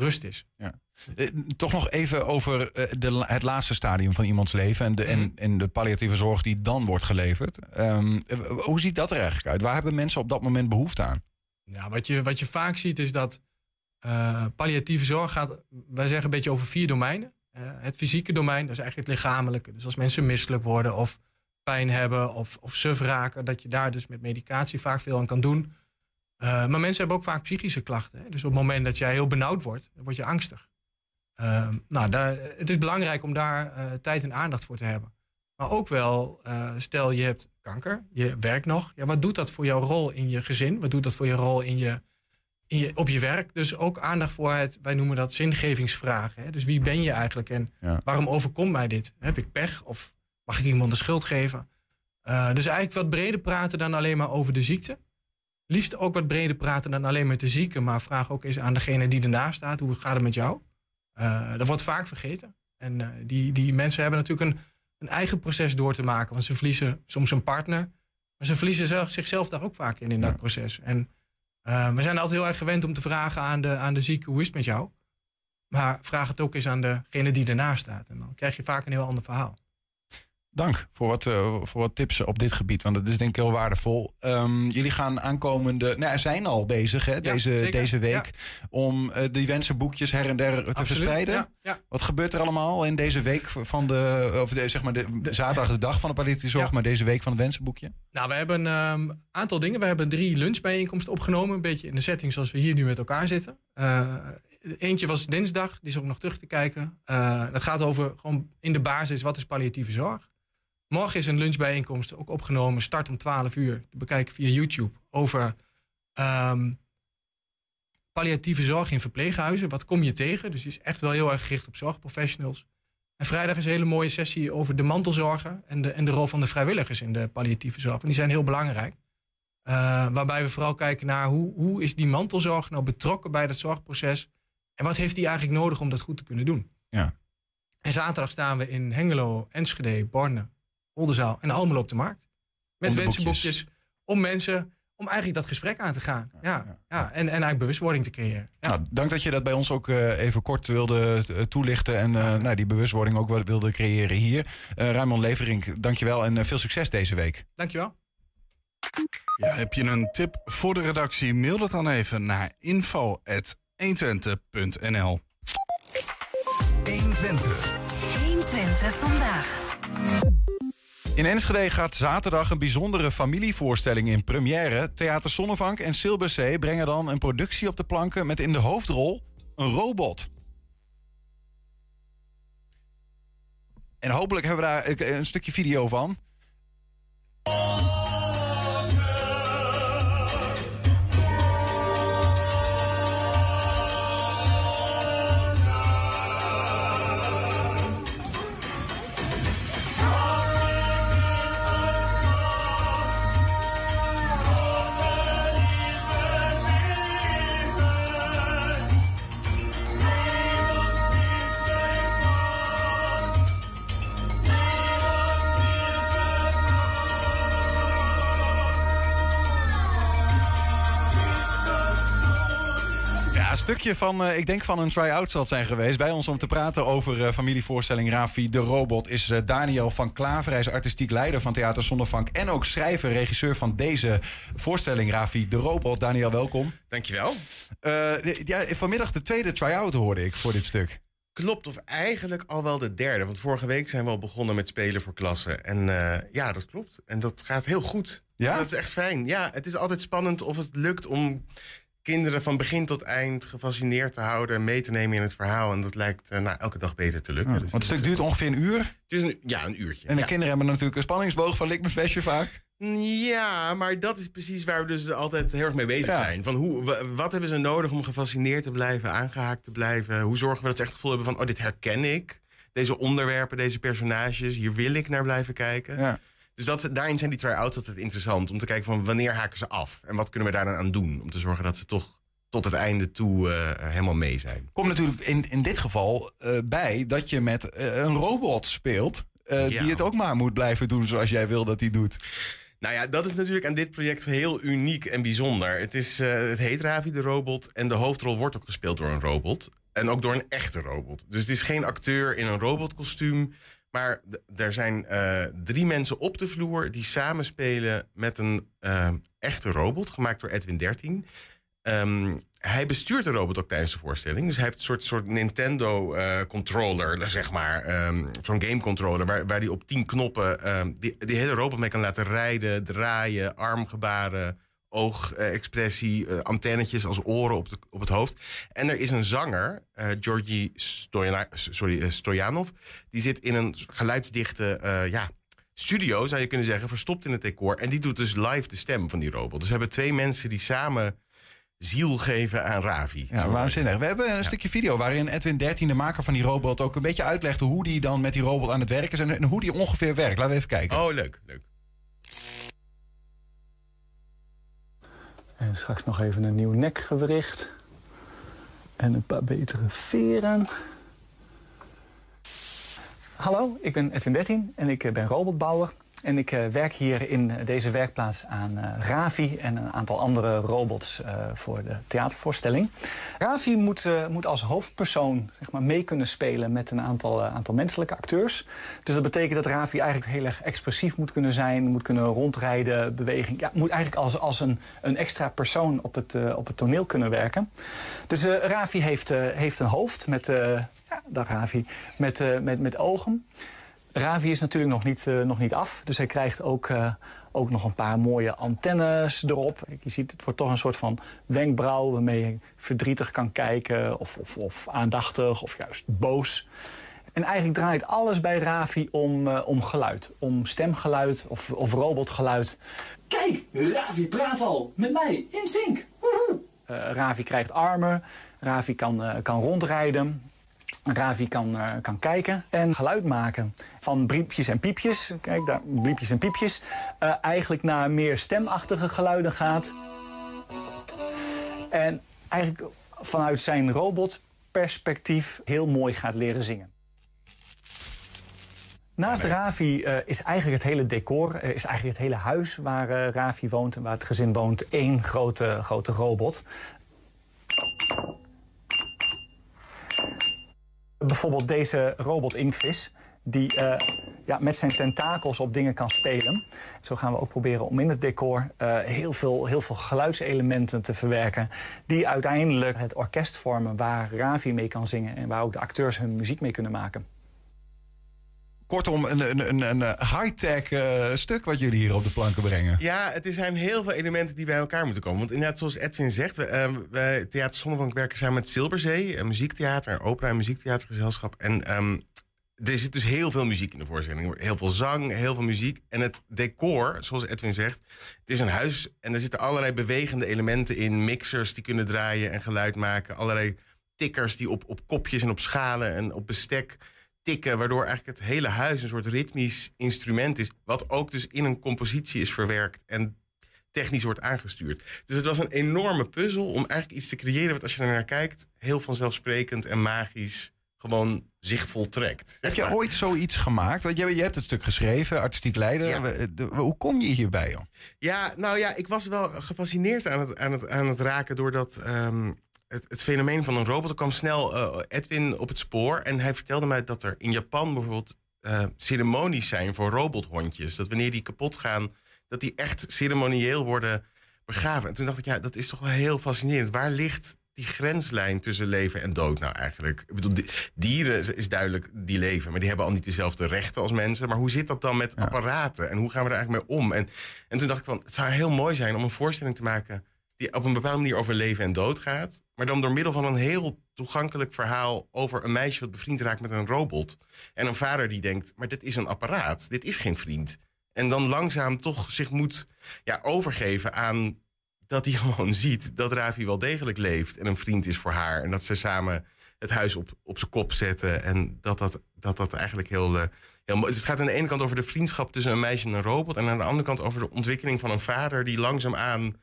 rust is.
Ja. Eh, Toch nog even over eh, de, het laatste stadium van iemands leven en de,
Mhm.
en, en de palliatieve zorg die dan wordt geleverd. Ehm, eh, hoe ziet dat er eigenlijk uit? Waar hebben mensen op dat moment behoefte aan?
Nou, wat, je, wat je vaak ziet is dat palliatieve zorg gaat, wij zeggen een beetje over vier domeinen. Het fysieke domein, dat is eigenlijk het lichamelijke. Dus als mensen misselijk worden of pijn hebben of, of suf raken, dat je daar dus met medicatie vaak veel aan kan doen. Eh, maar mensen hebben ook vaak psychische klachten. Hè? Dus op het moment dat jij heel benauwd wordt, word je angstig. Ehm, nou, daar, het is belangrijk om daar eh, tijd en aandacht voor te hebben. Maar ook wel, eh, stel je hebt kanker, je werkt nog. Ja, wat doet dat voor jouw rol in je gezin? Wat doet dat voor je rol in je, in je, op je werk? Dus ook aandacht voor het, wij noemen dat zingevingsvragen. Hè? Dus wie ben je eigenlijk en
Ja.
waarom overkomt mij dit? Heb ik pech of mag ik iemand de schuld geven? Dus eigenlijk wat breder praten dan alleen maar over de ziekte. Liefst ook wat breder praten dan alleen met de zieke, maar vraag ook eens aan degene die ernaast staat: hoe gaat het met jou? Eh, dat wordt vaak vergeten. En eh, die, die mensen hebben natuurlijk een, een eigen proces door te maken, want ze verliezen soms een partner, maar ze verliezen zelf, zichzelf daar ook vaak in, in dat proces. En eh, we zijn altijd heel erg gewend om te vragen aan de, aan de zieke: hoe is het met jou? Maar vraag het ook eens aan degene die ernaast staat. En dan krijg je vaak een heel ander verhaal.
Dank voor wat, eh, voor wat tips op dit gebied, want dat is denk ik heel waardevol. Ehm, jullie gaan aankomende, nou, er zijn al bezig hè, deze,
zeker.
deze week om eh, die wensenboekjes her en der te
Absoluut,
verspreiden.
ja.
Wat gebeurt er allemaal in deze week van de, of de, zeg maar de, zaterdag de dag van de palliatieve zorg, maar deze week van het wensenboekje?
Nou, we hebben een aantal dingen. We hebben drie lunchbijeenkomsten opgenomen. Een beetje in de setting zoals we hier nu met elkaar zitten. Eh, eentje was dinsdag, die is ook nog terug te kijken. Dat gaat over gewoon in de basis, wat is palliatieve zorg? Morgen is een lunchbijeenkomst ook opgenomen, start om 12 uur. Te bekijken via YouTube. Over ehm, palliatieve zorg in verpleeghuizen. Wat kom je tegen? Dus die is echt wel heel erg gericht op zorgprofessionals. En vrijdag is een hele mooie sessie over de mantelzorger en de, en de rol van de vrijwilligers in de palliatieve zorg. En die zijn heel belangrijk. Eh, waarbij we vooral kijken naar hoe, hoe is die mantelzorg nou betrokken bij dat zorgproces. En wat heeft die eigenlijk nodig om dat goed te kunnen doen.
Ja.
En zaterdag staan we in Hengelo, Enschede, Borne, Oldenzaal en Almelo op de markt. Met wensenboekjes om mensen, om eigenlijk dat gesprek aan te gaan. Ja, ja, En, en eigenlijk bewustwording te creëren.
Nou, dank dat je dat bij ons ook eh, even kort wilde eh, toelichten en eh, nou, die bewustwording ook wilde creëren hier. Eh Raymond Leverink, dankjewel en eh, veel succes deze week.
Dankjewel.
Ja, heb je een tip voor de redactie? Mail dat dan even naar info.120.nl
120. 120 vandaag.
In Enschede gaat zaterdag een bijzondere familievoorstelling in première. Theater Zonnevank en Silberzee brengen dan een productie op de planken met in de hoofdrol een robot. En hopelijk hebben we daar een, een stukje video van. Stukje van, eh, ik denk van een try-out zal het zijn geweest. Bij ons om te praten over eh, familievoorstelling Rafi de Robot is eh, Daniel van Klaver. Hij is artistiek leider van Theater Zonnevank en ook schrijver, regisseur van deze voorstelling Rafi de Robot. Daniel, welkom.
Dankjewel.
Eh, ja, vanmiddag de tweede try-out hoorde ik voor dit stuk.
Klopt, of eigenlijk al wel de derde. Want vorige week zijn we al begonnen met spelen voor klassen. En ja, dat klopt. En dat gaat heel goed.
Ja?
Dus dat is echt fijn. Ja, het is altijd spannend of het lukt om kinderen van begin tot eind gefascineerd te houden... en mee te nemen in het verhaal. En dat lijkt eh, nou, elke dag beter te lukken.
Ja,
Dus
want het stuk duurt ongeveer een uur.
Het is een, ja, een uurtje.
En de
ja.
kinderen hebben natuurlijk een spanningsboog van lik vestje vaak.
Ja, maar dat is precies waar we dus altijd heel erg mee bezig
Ja.
zijn. Van hoe, wa- wat hebben ze nodig om gefascineerd te blijven, aangehaakt te blijven? Hoe zorgen we dat ze echt het gevoel hebben van... oh, dit herken ik. Deze onderwerpen, deze personages, hier wil ik naar blijven kijken.
Ja.
Dus dat, daarin zijn die try-outs altijd interessant. Om te kijken van wanneer haken ze af? En wat kunnen we daar dan aan doen? Om te zorgen dat ze toch tot het einde toe eh, helemaal mee zijn.
Komt natuurlijk in, in dit geval eh, bij dat je met eh, een robot speelt.
Ja.
Die het ook maar moet blijven doen zoals jij wil dat hij doet.
Nou ja, dat is natuurlijk aan dit project heel uniek en bijzonder. Het, is, het heet Ravi de Robot en de hoofdrol wordt ook gespeeld door een robot. En ook door een echte robot. Dus het is geen acteur in een robotkostuum. Maar er zijn eh, drie mensen op de vloer die samenspelen met een eh, echte robot, gemaakt door Edwin 13. Ehm, hij bestuurt de robot ook tijdens de voorstelling. Dus hij heeft een soort, soort Nintendo-controller, zeg maar. ehm, Zo'n game-controller, waar, waar hij op tien knoppen ehm, die, die hele robot mee kan laten rijden, draaien, armgebaren, oogexpressie, eh, antennetjes als oren op, de, op het hoofd. En er is een zanger, eh Georgi sorry, eh, Stojanov, die zit in een geluidsdichte ja, studio, zou je kunnen zeggen, verstopt in het decor. En die doet dus live de stem van die robot. Dus we hebben twee mensen die samen ziel geven aan Ravi.
Ja, waanzinnig. We hebben een stukje video waarin Edwin 13, de maker van die robot, ook een beetje uitlegt hoe die dan met die robot aan het werk is en, en hoe die ongeveer werkt. Laten we even kijken.
Oh, leuk, leuk.
En straks nog even een nieuw nekgewricht. En een paar betere veren. Hallo, ik ben Edwin 13 en ik eh, ben robotbouwer. En ik eh, werk hier in deze werkplaats aan eh, Ravi en een aantal andere robots eh, voor de theatervoorstelling. Ravi moet, moet als hoofdpersoon zeg maar, mee kunnen spelen met een aantal, aantal menselijke acteurs. Dus dat betekent dat Ravi eigenlijk heel erg expressief moet kunnen zijn, moet kunnen rondrijden, beweging. Ja, moet eigenlijk als, als een, een extra persoon op het, op het toneel kunnen werken. Dus Ravi heeft, heeft een hoofd met, ja, dag Ravi, met, met, met ogen. Ravi is natuurlijk nog niet, eh, nog niet af. Dus hij krijgt ook, eh, ook nog een paar mooie antennes erop. Je ziet, het wordt toch een soort van wenkbrauw... waarmee je verdrietig kan kijken of, of, of aandachtig of juist boos. En eigenlijk draait alles bij Ravi om, eh, om geluid. Om stemgeluid of, of robotgeluid. Kijk, Ravi praat al met mij in. Eh, Ravi krijgt armen. Ravi kan, kan rondrijden. Ravi kan, eh, kan kijken en geluid maken. Van briepjes en piepjes, kijk daar, briepjes en piepjes. eh, eigenlijk naar meer stemachtige geluiden gaat. En eigenlijk vanuit zijn robotperspectief heel mooi gaat leren zingen. Naast Ravi eh, is eigenlijk het hele decor, is eigenlijk het hele huis waar Ravi woont en waar het gezin woont, één grote, grote robot. Bijvoorbeeld deze robot inktvis, die eh, ja, met zijn tentakels op dingen kan spelen. Zo gaan we ook proberen om in het decor eh, heel, veel, heel veel geluidselementen te verwerken... die uiteindelijk het orkest vormen waar Ravi mee kan zingen... en waar ook de acteurs hun muziek mee kunnen maken.
Kortom, een, een, een, een high-tech eh, stuk wat jullie hier op de planken brengen.
Ja, het zijn heel veel elementen die bij elkaar moeten komen. Want inderdaad, zoals Edwin zegt, we, eh, wij Theater Zonnevank werken samen met Silberzee, een muziektheater, opera- en muziektheatergezelschap. En ehm, er zit dus heel veel muziek in de voorstelling. Heel veel zang, heel veel muziek. En het decor, zoals Edwin zegt, het is een huis en er zitten allerlei bewegende elementen in. Mixers die kunnen draaien en geluid maken. Allerlei tikkers die op, op kopjes en op schalen en op bestek tikken. Waardoor eigenlijk het hele huis een soort ritmisch instrument is. Wat ook dus in een compositie is verwerkt en technisch wordt aangestuurd. Dus het was een enorme puzzel om eigenlijk iets te creëren... wat als je er naar kijkt, heel vanzelfsprekend en magisch gewoon zich voltrekt.
Heb je ooit zoiets gemaakt? Want je, je hebt het stuk geschreven, artistiek leider. Hoe kom je hierbij, joh?
Ja, nou ja, ik was wel gefascineerd aan het, aan het, aan het raken doordat ehm, het, het fenomeen van een robot. Er kwam snel eh, Edwin op het spoor en hij vertelde mij dat er in Japan bijvoorbeeld eh, ceremonies zijn voor robothondjes. Dat wanneer die kapot gaan, dat die echt ceremonieel worden begraven. En toen dacht ik, ja, dat is toch wel heel fascinerend. Waar ligt die grenslijn tussen leven en dood nou eigenlijk? Ik bedoel, di- dieren is- is duidelijk die leven, maar die hebben al niet dezelfde rechten als mensen. Maar hoe zit dat dan met apparaten en hoe gaan we er eigenlijk mee om? En, en toen dacht ik van, het zou heel mooi zijn om een voorstelling te maken die op een bepaalde manier over leven en dood gaat, maar dan door middel van een heel toegankelijk verhaal over een meisje wat bevriend raakt met een robot en een vader die denkt, maar dit is een apparaat, dit is geen vriend. En dan langzaam toch zich moet ja, overgeven aan dat hij (laughs) gewoon ziet dat Ravi wel degelijk leeft en een vriend is voor haar. En dat ze samen het huis op, op zijn kop zetten. En dat dat, dat, dat eigenlijk heel, eh, heel mooi is. Het gaat aan de ene kant over de vriendschap tussen een meisje en een robot. En aan de andere kant over de ontwikkeling van een vader die langzaamaan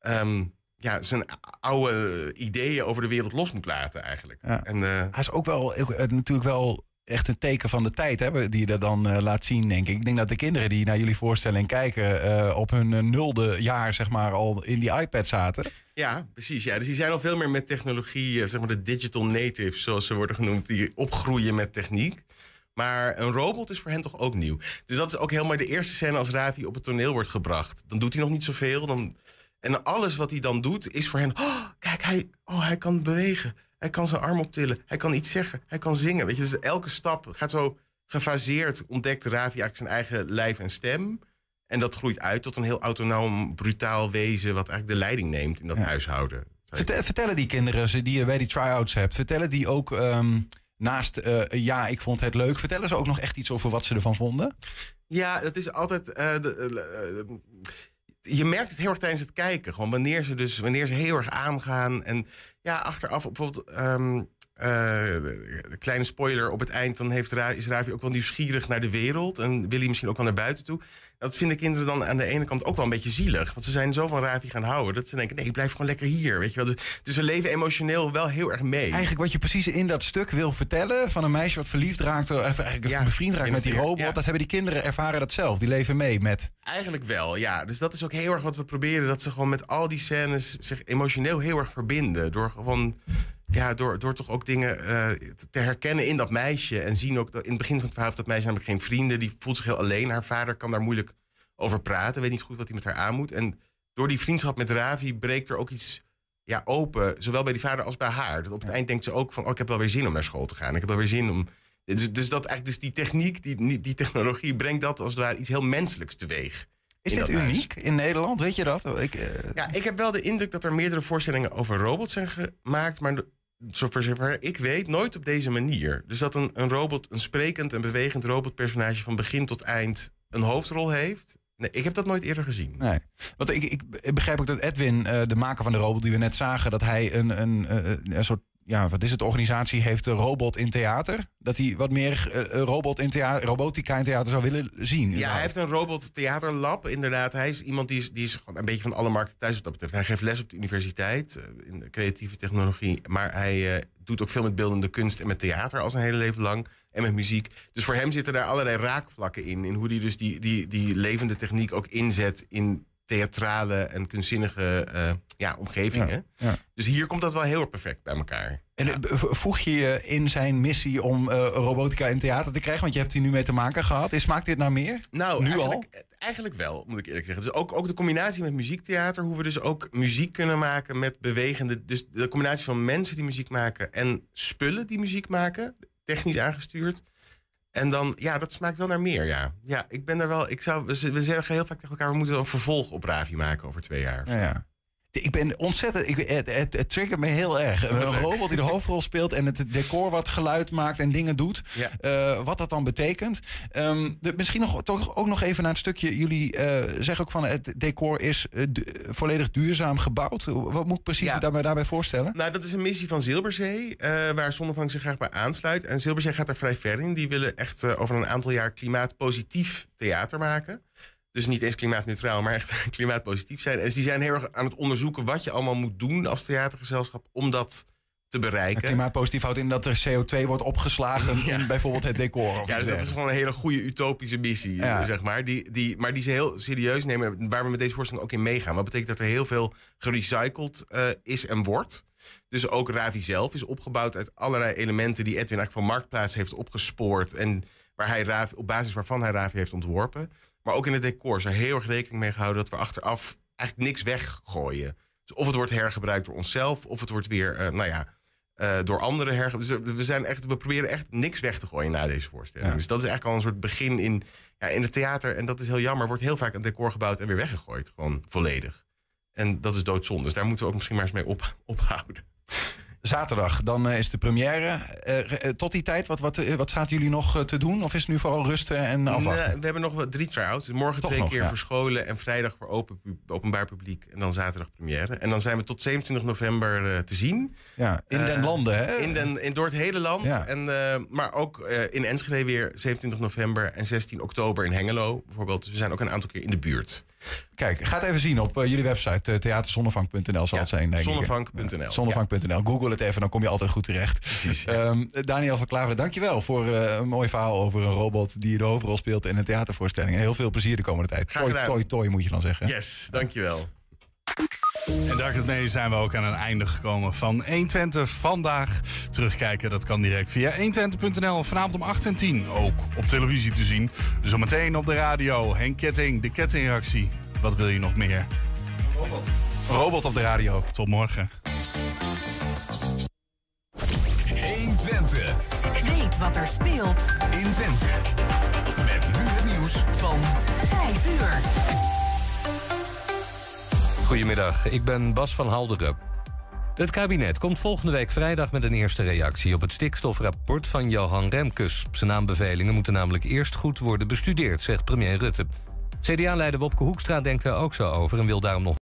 ehm, ja, zijn oude ideeën over de wereld los moet laten eigenlijk.
Ja.
En, eh,
Hij is ook wel eh, natuurlijk wel echt een teken van de tijd hè, die je er dan eh, laat zien, denk ik. Ik denk dat de kinderen die naar jullie voorstelling kijken... op hun nulde jaar zeg maar al in die iPad zaten.
Ja, precies. Ja. Dus die zijn al veel meer met technologie, zeg maar de digital natives, zoals ze worden genoemd, die opgroeien met techniek. Maar een robot is voor hen toch ook nieuw. Dus dat is ook helemaal de eerste scène als Ravi op het toneel wordt gebracht. Dan doet hij nog niet zoveel. Dan... En alles wat hij dan doet is voor hen... Oh, kijk, hij, oh, hij kan bewegen. Hij kan zijn arm optillen. Hij kan iets zeggen. Hij kan zingen. Weet je, dus elke stap gaat zo gefaseerd. Ontdekt Ravi eigenlijk zijn eigen lijf en stem. En dat groeit uit tot een heel autonoom, brutaal wezen... wat eigenlijk de leiding neemt in dat huishouden.
Vertel, vertellen die kinderen die je bij die try-outs hebt... vertellen die ook ehm, naast eh, ja, ik vond het leuk... vertellen ze ook nog echt iets over wat ze ervan vonden?
Ja, dat is altijd. eh, de, eh, eh, je merkt het heel erg tijdens het kijken. Gewoon wanneer ze dus wanneer ze heel erg aangaan. En ja, achteraf bijvoorbeeld. ehm, eh, kleine spoiler op het eind, dan heeft Ra is Ravi ook wel nieuwsgierig naar de wereld. En wil hij misschien ook wel naar buiten toe. Dat vinden kinderen dan aan de ene kant ook wel een beetje zielig. Want ze zijn zo van Ravi gaan houden. Dat ze denken, nee, blijf gewoon lekker hier. Weet je wel. Dus, dus we leven emotioneel wel heel erg mee.
Eigenlijk wat je precies in dat stuk wil vertellen... van een meisje wat verliefd raakt... of eigenlijk
Ja,
bevriend raakt met die robot...
ja.
dat hebben die kinderen ervaren dat zelf. Die leven mee met...
Eigenlijk wel, ja. Dus dat is ook heel erg wat we proberen. Dat ze gewoon met al die scènes zich emotioneel heel erg verbinden. Door gewoon, ja, door, door toch ook dingen eh, te herkennen in dat meisje. En zien ook dat in het begin van het verhaal dat meisje namelijk geen vrienden. Die voelt zich heel alleen. Haar vader kan daar moeilijk over praten. Weet niet goed wat hij met haar aan moet. En door die vriendschap met Ravi breekt er ook iets ja, open. Zowel bij die vader als bij haar. Dat op het eind denkt ze ook van, oh, ik heb wel weer zin om naar school te gaan. Ik heb wel weer zin om... Dus, dus, dat, eigenlijk, dus die techniek, die, die technologie brengt dat als het ware iets heel menselijks teweeg.
Is dit
huis.
uniek in Nederland? Weet je dat? Ik, eh,
Ja, ik heb wel de indruk dat er meerdere voorstellingen over robots zijn gemaakt, maar zover ik weet, nooit op deze manier. Dus dat een, een robot, een sprekend en bewegend robotpersonage van begin tot eind een hoofdrol heeft. Nee, ik heb dat nooit eerder gezien.
Nee. Want ik, ik, begrijp ook dat Edwin, eh, de maker van de robot die we net zagen, dat hij een, een, eh, een soort, ja, wat is het, organisatie heeft een robot in theater. Dat hij wat meer eh, robot in theater, robotica in theater zou willen zien.
Ja, hij heeft een robot theaterlab, inderdaad. Hij is iemand die is, die is gewoon een beetje van alle markten thuis wat dat betreft. Hij geeft les op de universiteit eh, in de creatieve technologie. Maar hij eh, doet ook veel met beeldende kunst en met theater al zijn hele leven lang. En met muziek. Dus voor hem zitten daar allerlei raakvlakken in. In hoe hij dus die, die, die levende techniek ook inzet in theatrale en kunstzinnige eh, ja, omgevingen.
Ja, ja.
Dus hier komt dat wel heel erg perfect bij elkaar.
En eh, voeg je je in zijn missie om eh, robotica in theater te krijgen? Want je hebt hier nu mee te maken gehad. Is, smaakt dit naar meer?
Nou,
nu
eigenlijk,
al?
eigenlijk wel, moet ik eerlijk zeggen. Dus ook, ook de combinatie met muziektheater, hoe we dus ook muziek kunnen maken met bewegende. Dus de combinatie van mensen die muziek maken en spullen die muziek maken, technisch aangestuurd. En dan, ja, dat smaakt wel naar meer, ja. Ja, ik ben daar wel, ik zou, we zeggen heel vaak tegen elkaar, we moeten een vervolg op Ravi maken over twee jaar.
Ja, ja. Ik ben ontzettend. Ik, het, het, het triggert me heel erg. Een robot die de hoofdrol speelt en het decor wat geluid maakt en dingen doet.
Ja.
Eh, wat dat dan betekent. Ehm, de- misschien nog, toch ook nog even naar het stukje. Jullie eh, zeggen ook van het decor is eh, volledig duurzaam gebouwd. Wat moet ik precies
Ja.
daarbij, daarbij voorstellen?
Nou, dat is een missie van Zilberzee, waar Zonnevang zich graag bij aansluit. En Zilberzee gaat daar vrij ver in. Die willen echt over een aantal jaar klimaatpositief theater maken. Dus niet eens klimaatneutraal, maar echt (laughs) klimaatpositief zijn. En die zijn heel erg aan het onderzoeken wat je allemaal moet doen als theatergezelschap om dat te bereiken.
Klimaatpositief houdt in dat er CO2 wordt opgeslagen (laughs) in bijvoorbeeld het decor. Of
Ja, dus dat is gewoon een hele goede utopische missie,
Ja.
zeg maar. Die, die, maar die ze heel serieus nemen, waar we met deze voorstelling ook in meegaan. Wat betekent dat er heel veel gerecycled eh, is en wordt. Dus ook Ravi zelf is opgebouwd uit allerlei elementen die Edwin eigenlijk van Marktplaats heeft opgespoord. En waar hij Ravi, op basis waarvan hij Ravi heeft ontworpen. Maar ook in het decor er heel erg rekening mee gehouden dat we achteraf eigenlijk niks weggooien. Dus of het wordt hergebruikt door onszelf, of het wordt weer, eh, nou ja, eh, door anderen hergebruikt. Dus we, zijn echt, we proberen echt niks weg te gooien na deze voorstelling.
Ja.
Dus dat is eigenlijk al een soort begin in, ja, in het theater. En dat is heel jammer. Wordt heel vaak een decor gebouwd en weer weggegooid. Gewoon volledig. En dat is doodzonde. Dus daar moeten we ook misschien maar eens mee op, (laughs) ophouden.
Zaterdag, dan eh, is de première. Eh, eh, tot die tijd, wat, wat, wat zaten jullie nog te doen? Of is het nu vooral rusten en afwachten?
We hebben nog drie try-outs. Dus morgen
Toch
twee
nog,
keer
ja.
voor scholen en vrijdag voor open, openbaar publiek. En dan zaterdag première. En dan zijn we tot 27 november te zien.
Ja, in den landen, hè?
In den, in, door het hele land.
Ja.
En, maar ook in Enschede weer 27 november en 16 oktober in Hengelo bijvoorbeeld. Dus we zijn ook een aantal keer in de buurt.
Kijk, ga het even zien op eh, jullie website. eh, theaterzonnevang.nl zal het zijn,
zonnevang.nl,
Ja, Zonnevang.nl. Google het even, dan kom je altijd goed terecht.
Precies.
Ehm, Daniel van Klaveren, dankjewel voor eh, een mooi verhaal over een robot die de hoofdrol speelt in een theatervoorstelling. En heel veel plezier de komende tijd.
Gedaan.
toi, toi moet je dan zeggen.
Yes, dankjewel.
En daarmee zijn we ook aan een einde gekomen van 120 vandaag. Terugkijken, dat kan direct via 120.nl. Vanavond om 8 en 10 ook op televisie te zien. Zometeen op de radio. Henk Ketting, de kettingreactie. Wat wil je nog meer?
Een robot op de radio.
Tot morgen.
120. Weet wat er speelt in Twente. Met nu het nieuws van 5 uur.
Goedemiddag, ik ben Bas van Halderen. Het kabinet komt volgende week vrijdag met een eerste reactie op het stikstofrapport van Johan Remkes. Zijn aanbevelingen moeten namelijk eerst goed worden bestudeerd, zegt premier Rutte. CDA-leider Wopke Hoekstra denkt er ook zo over en wil daarom nog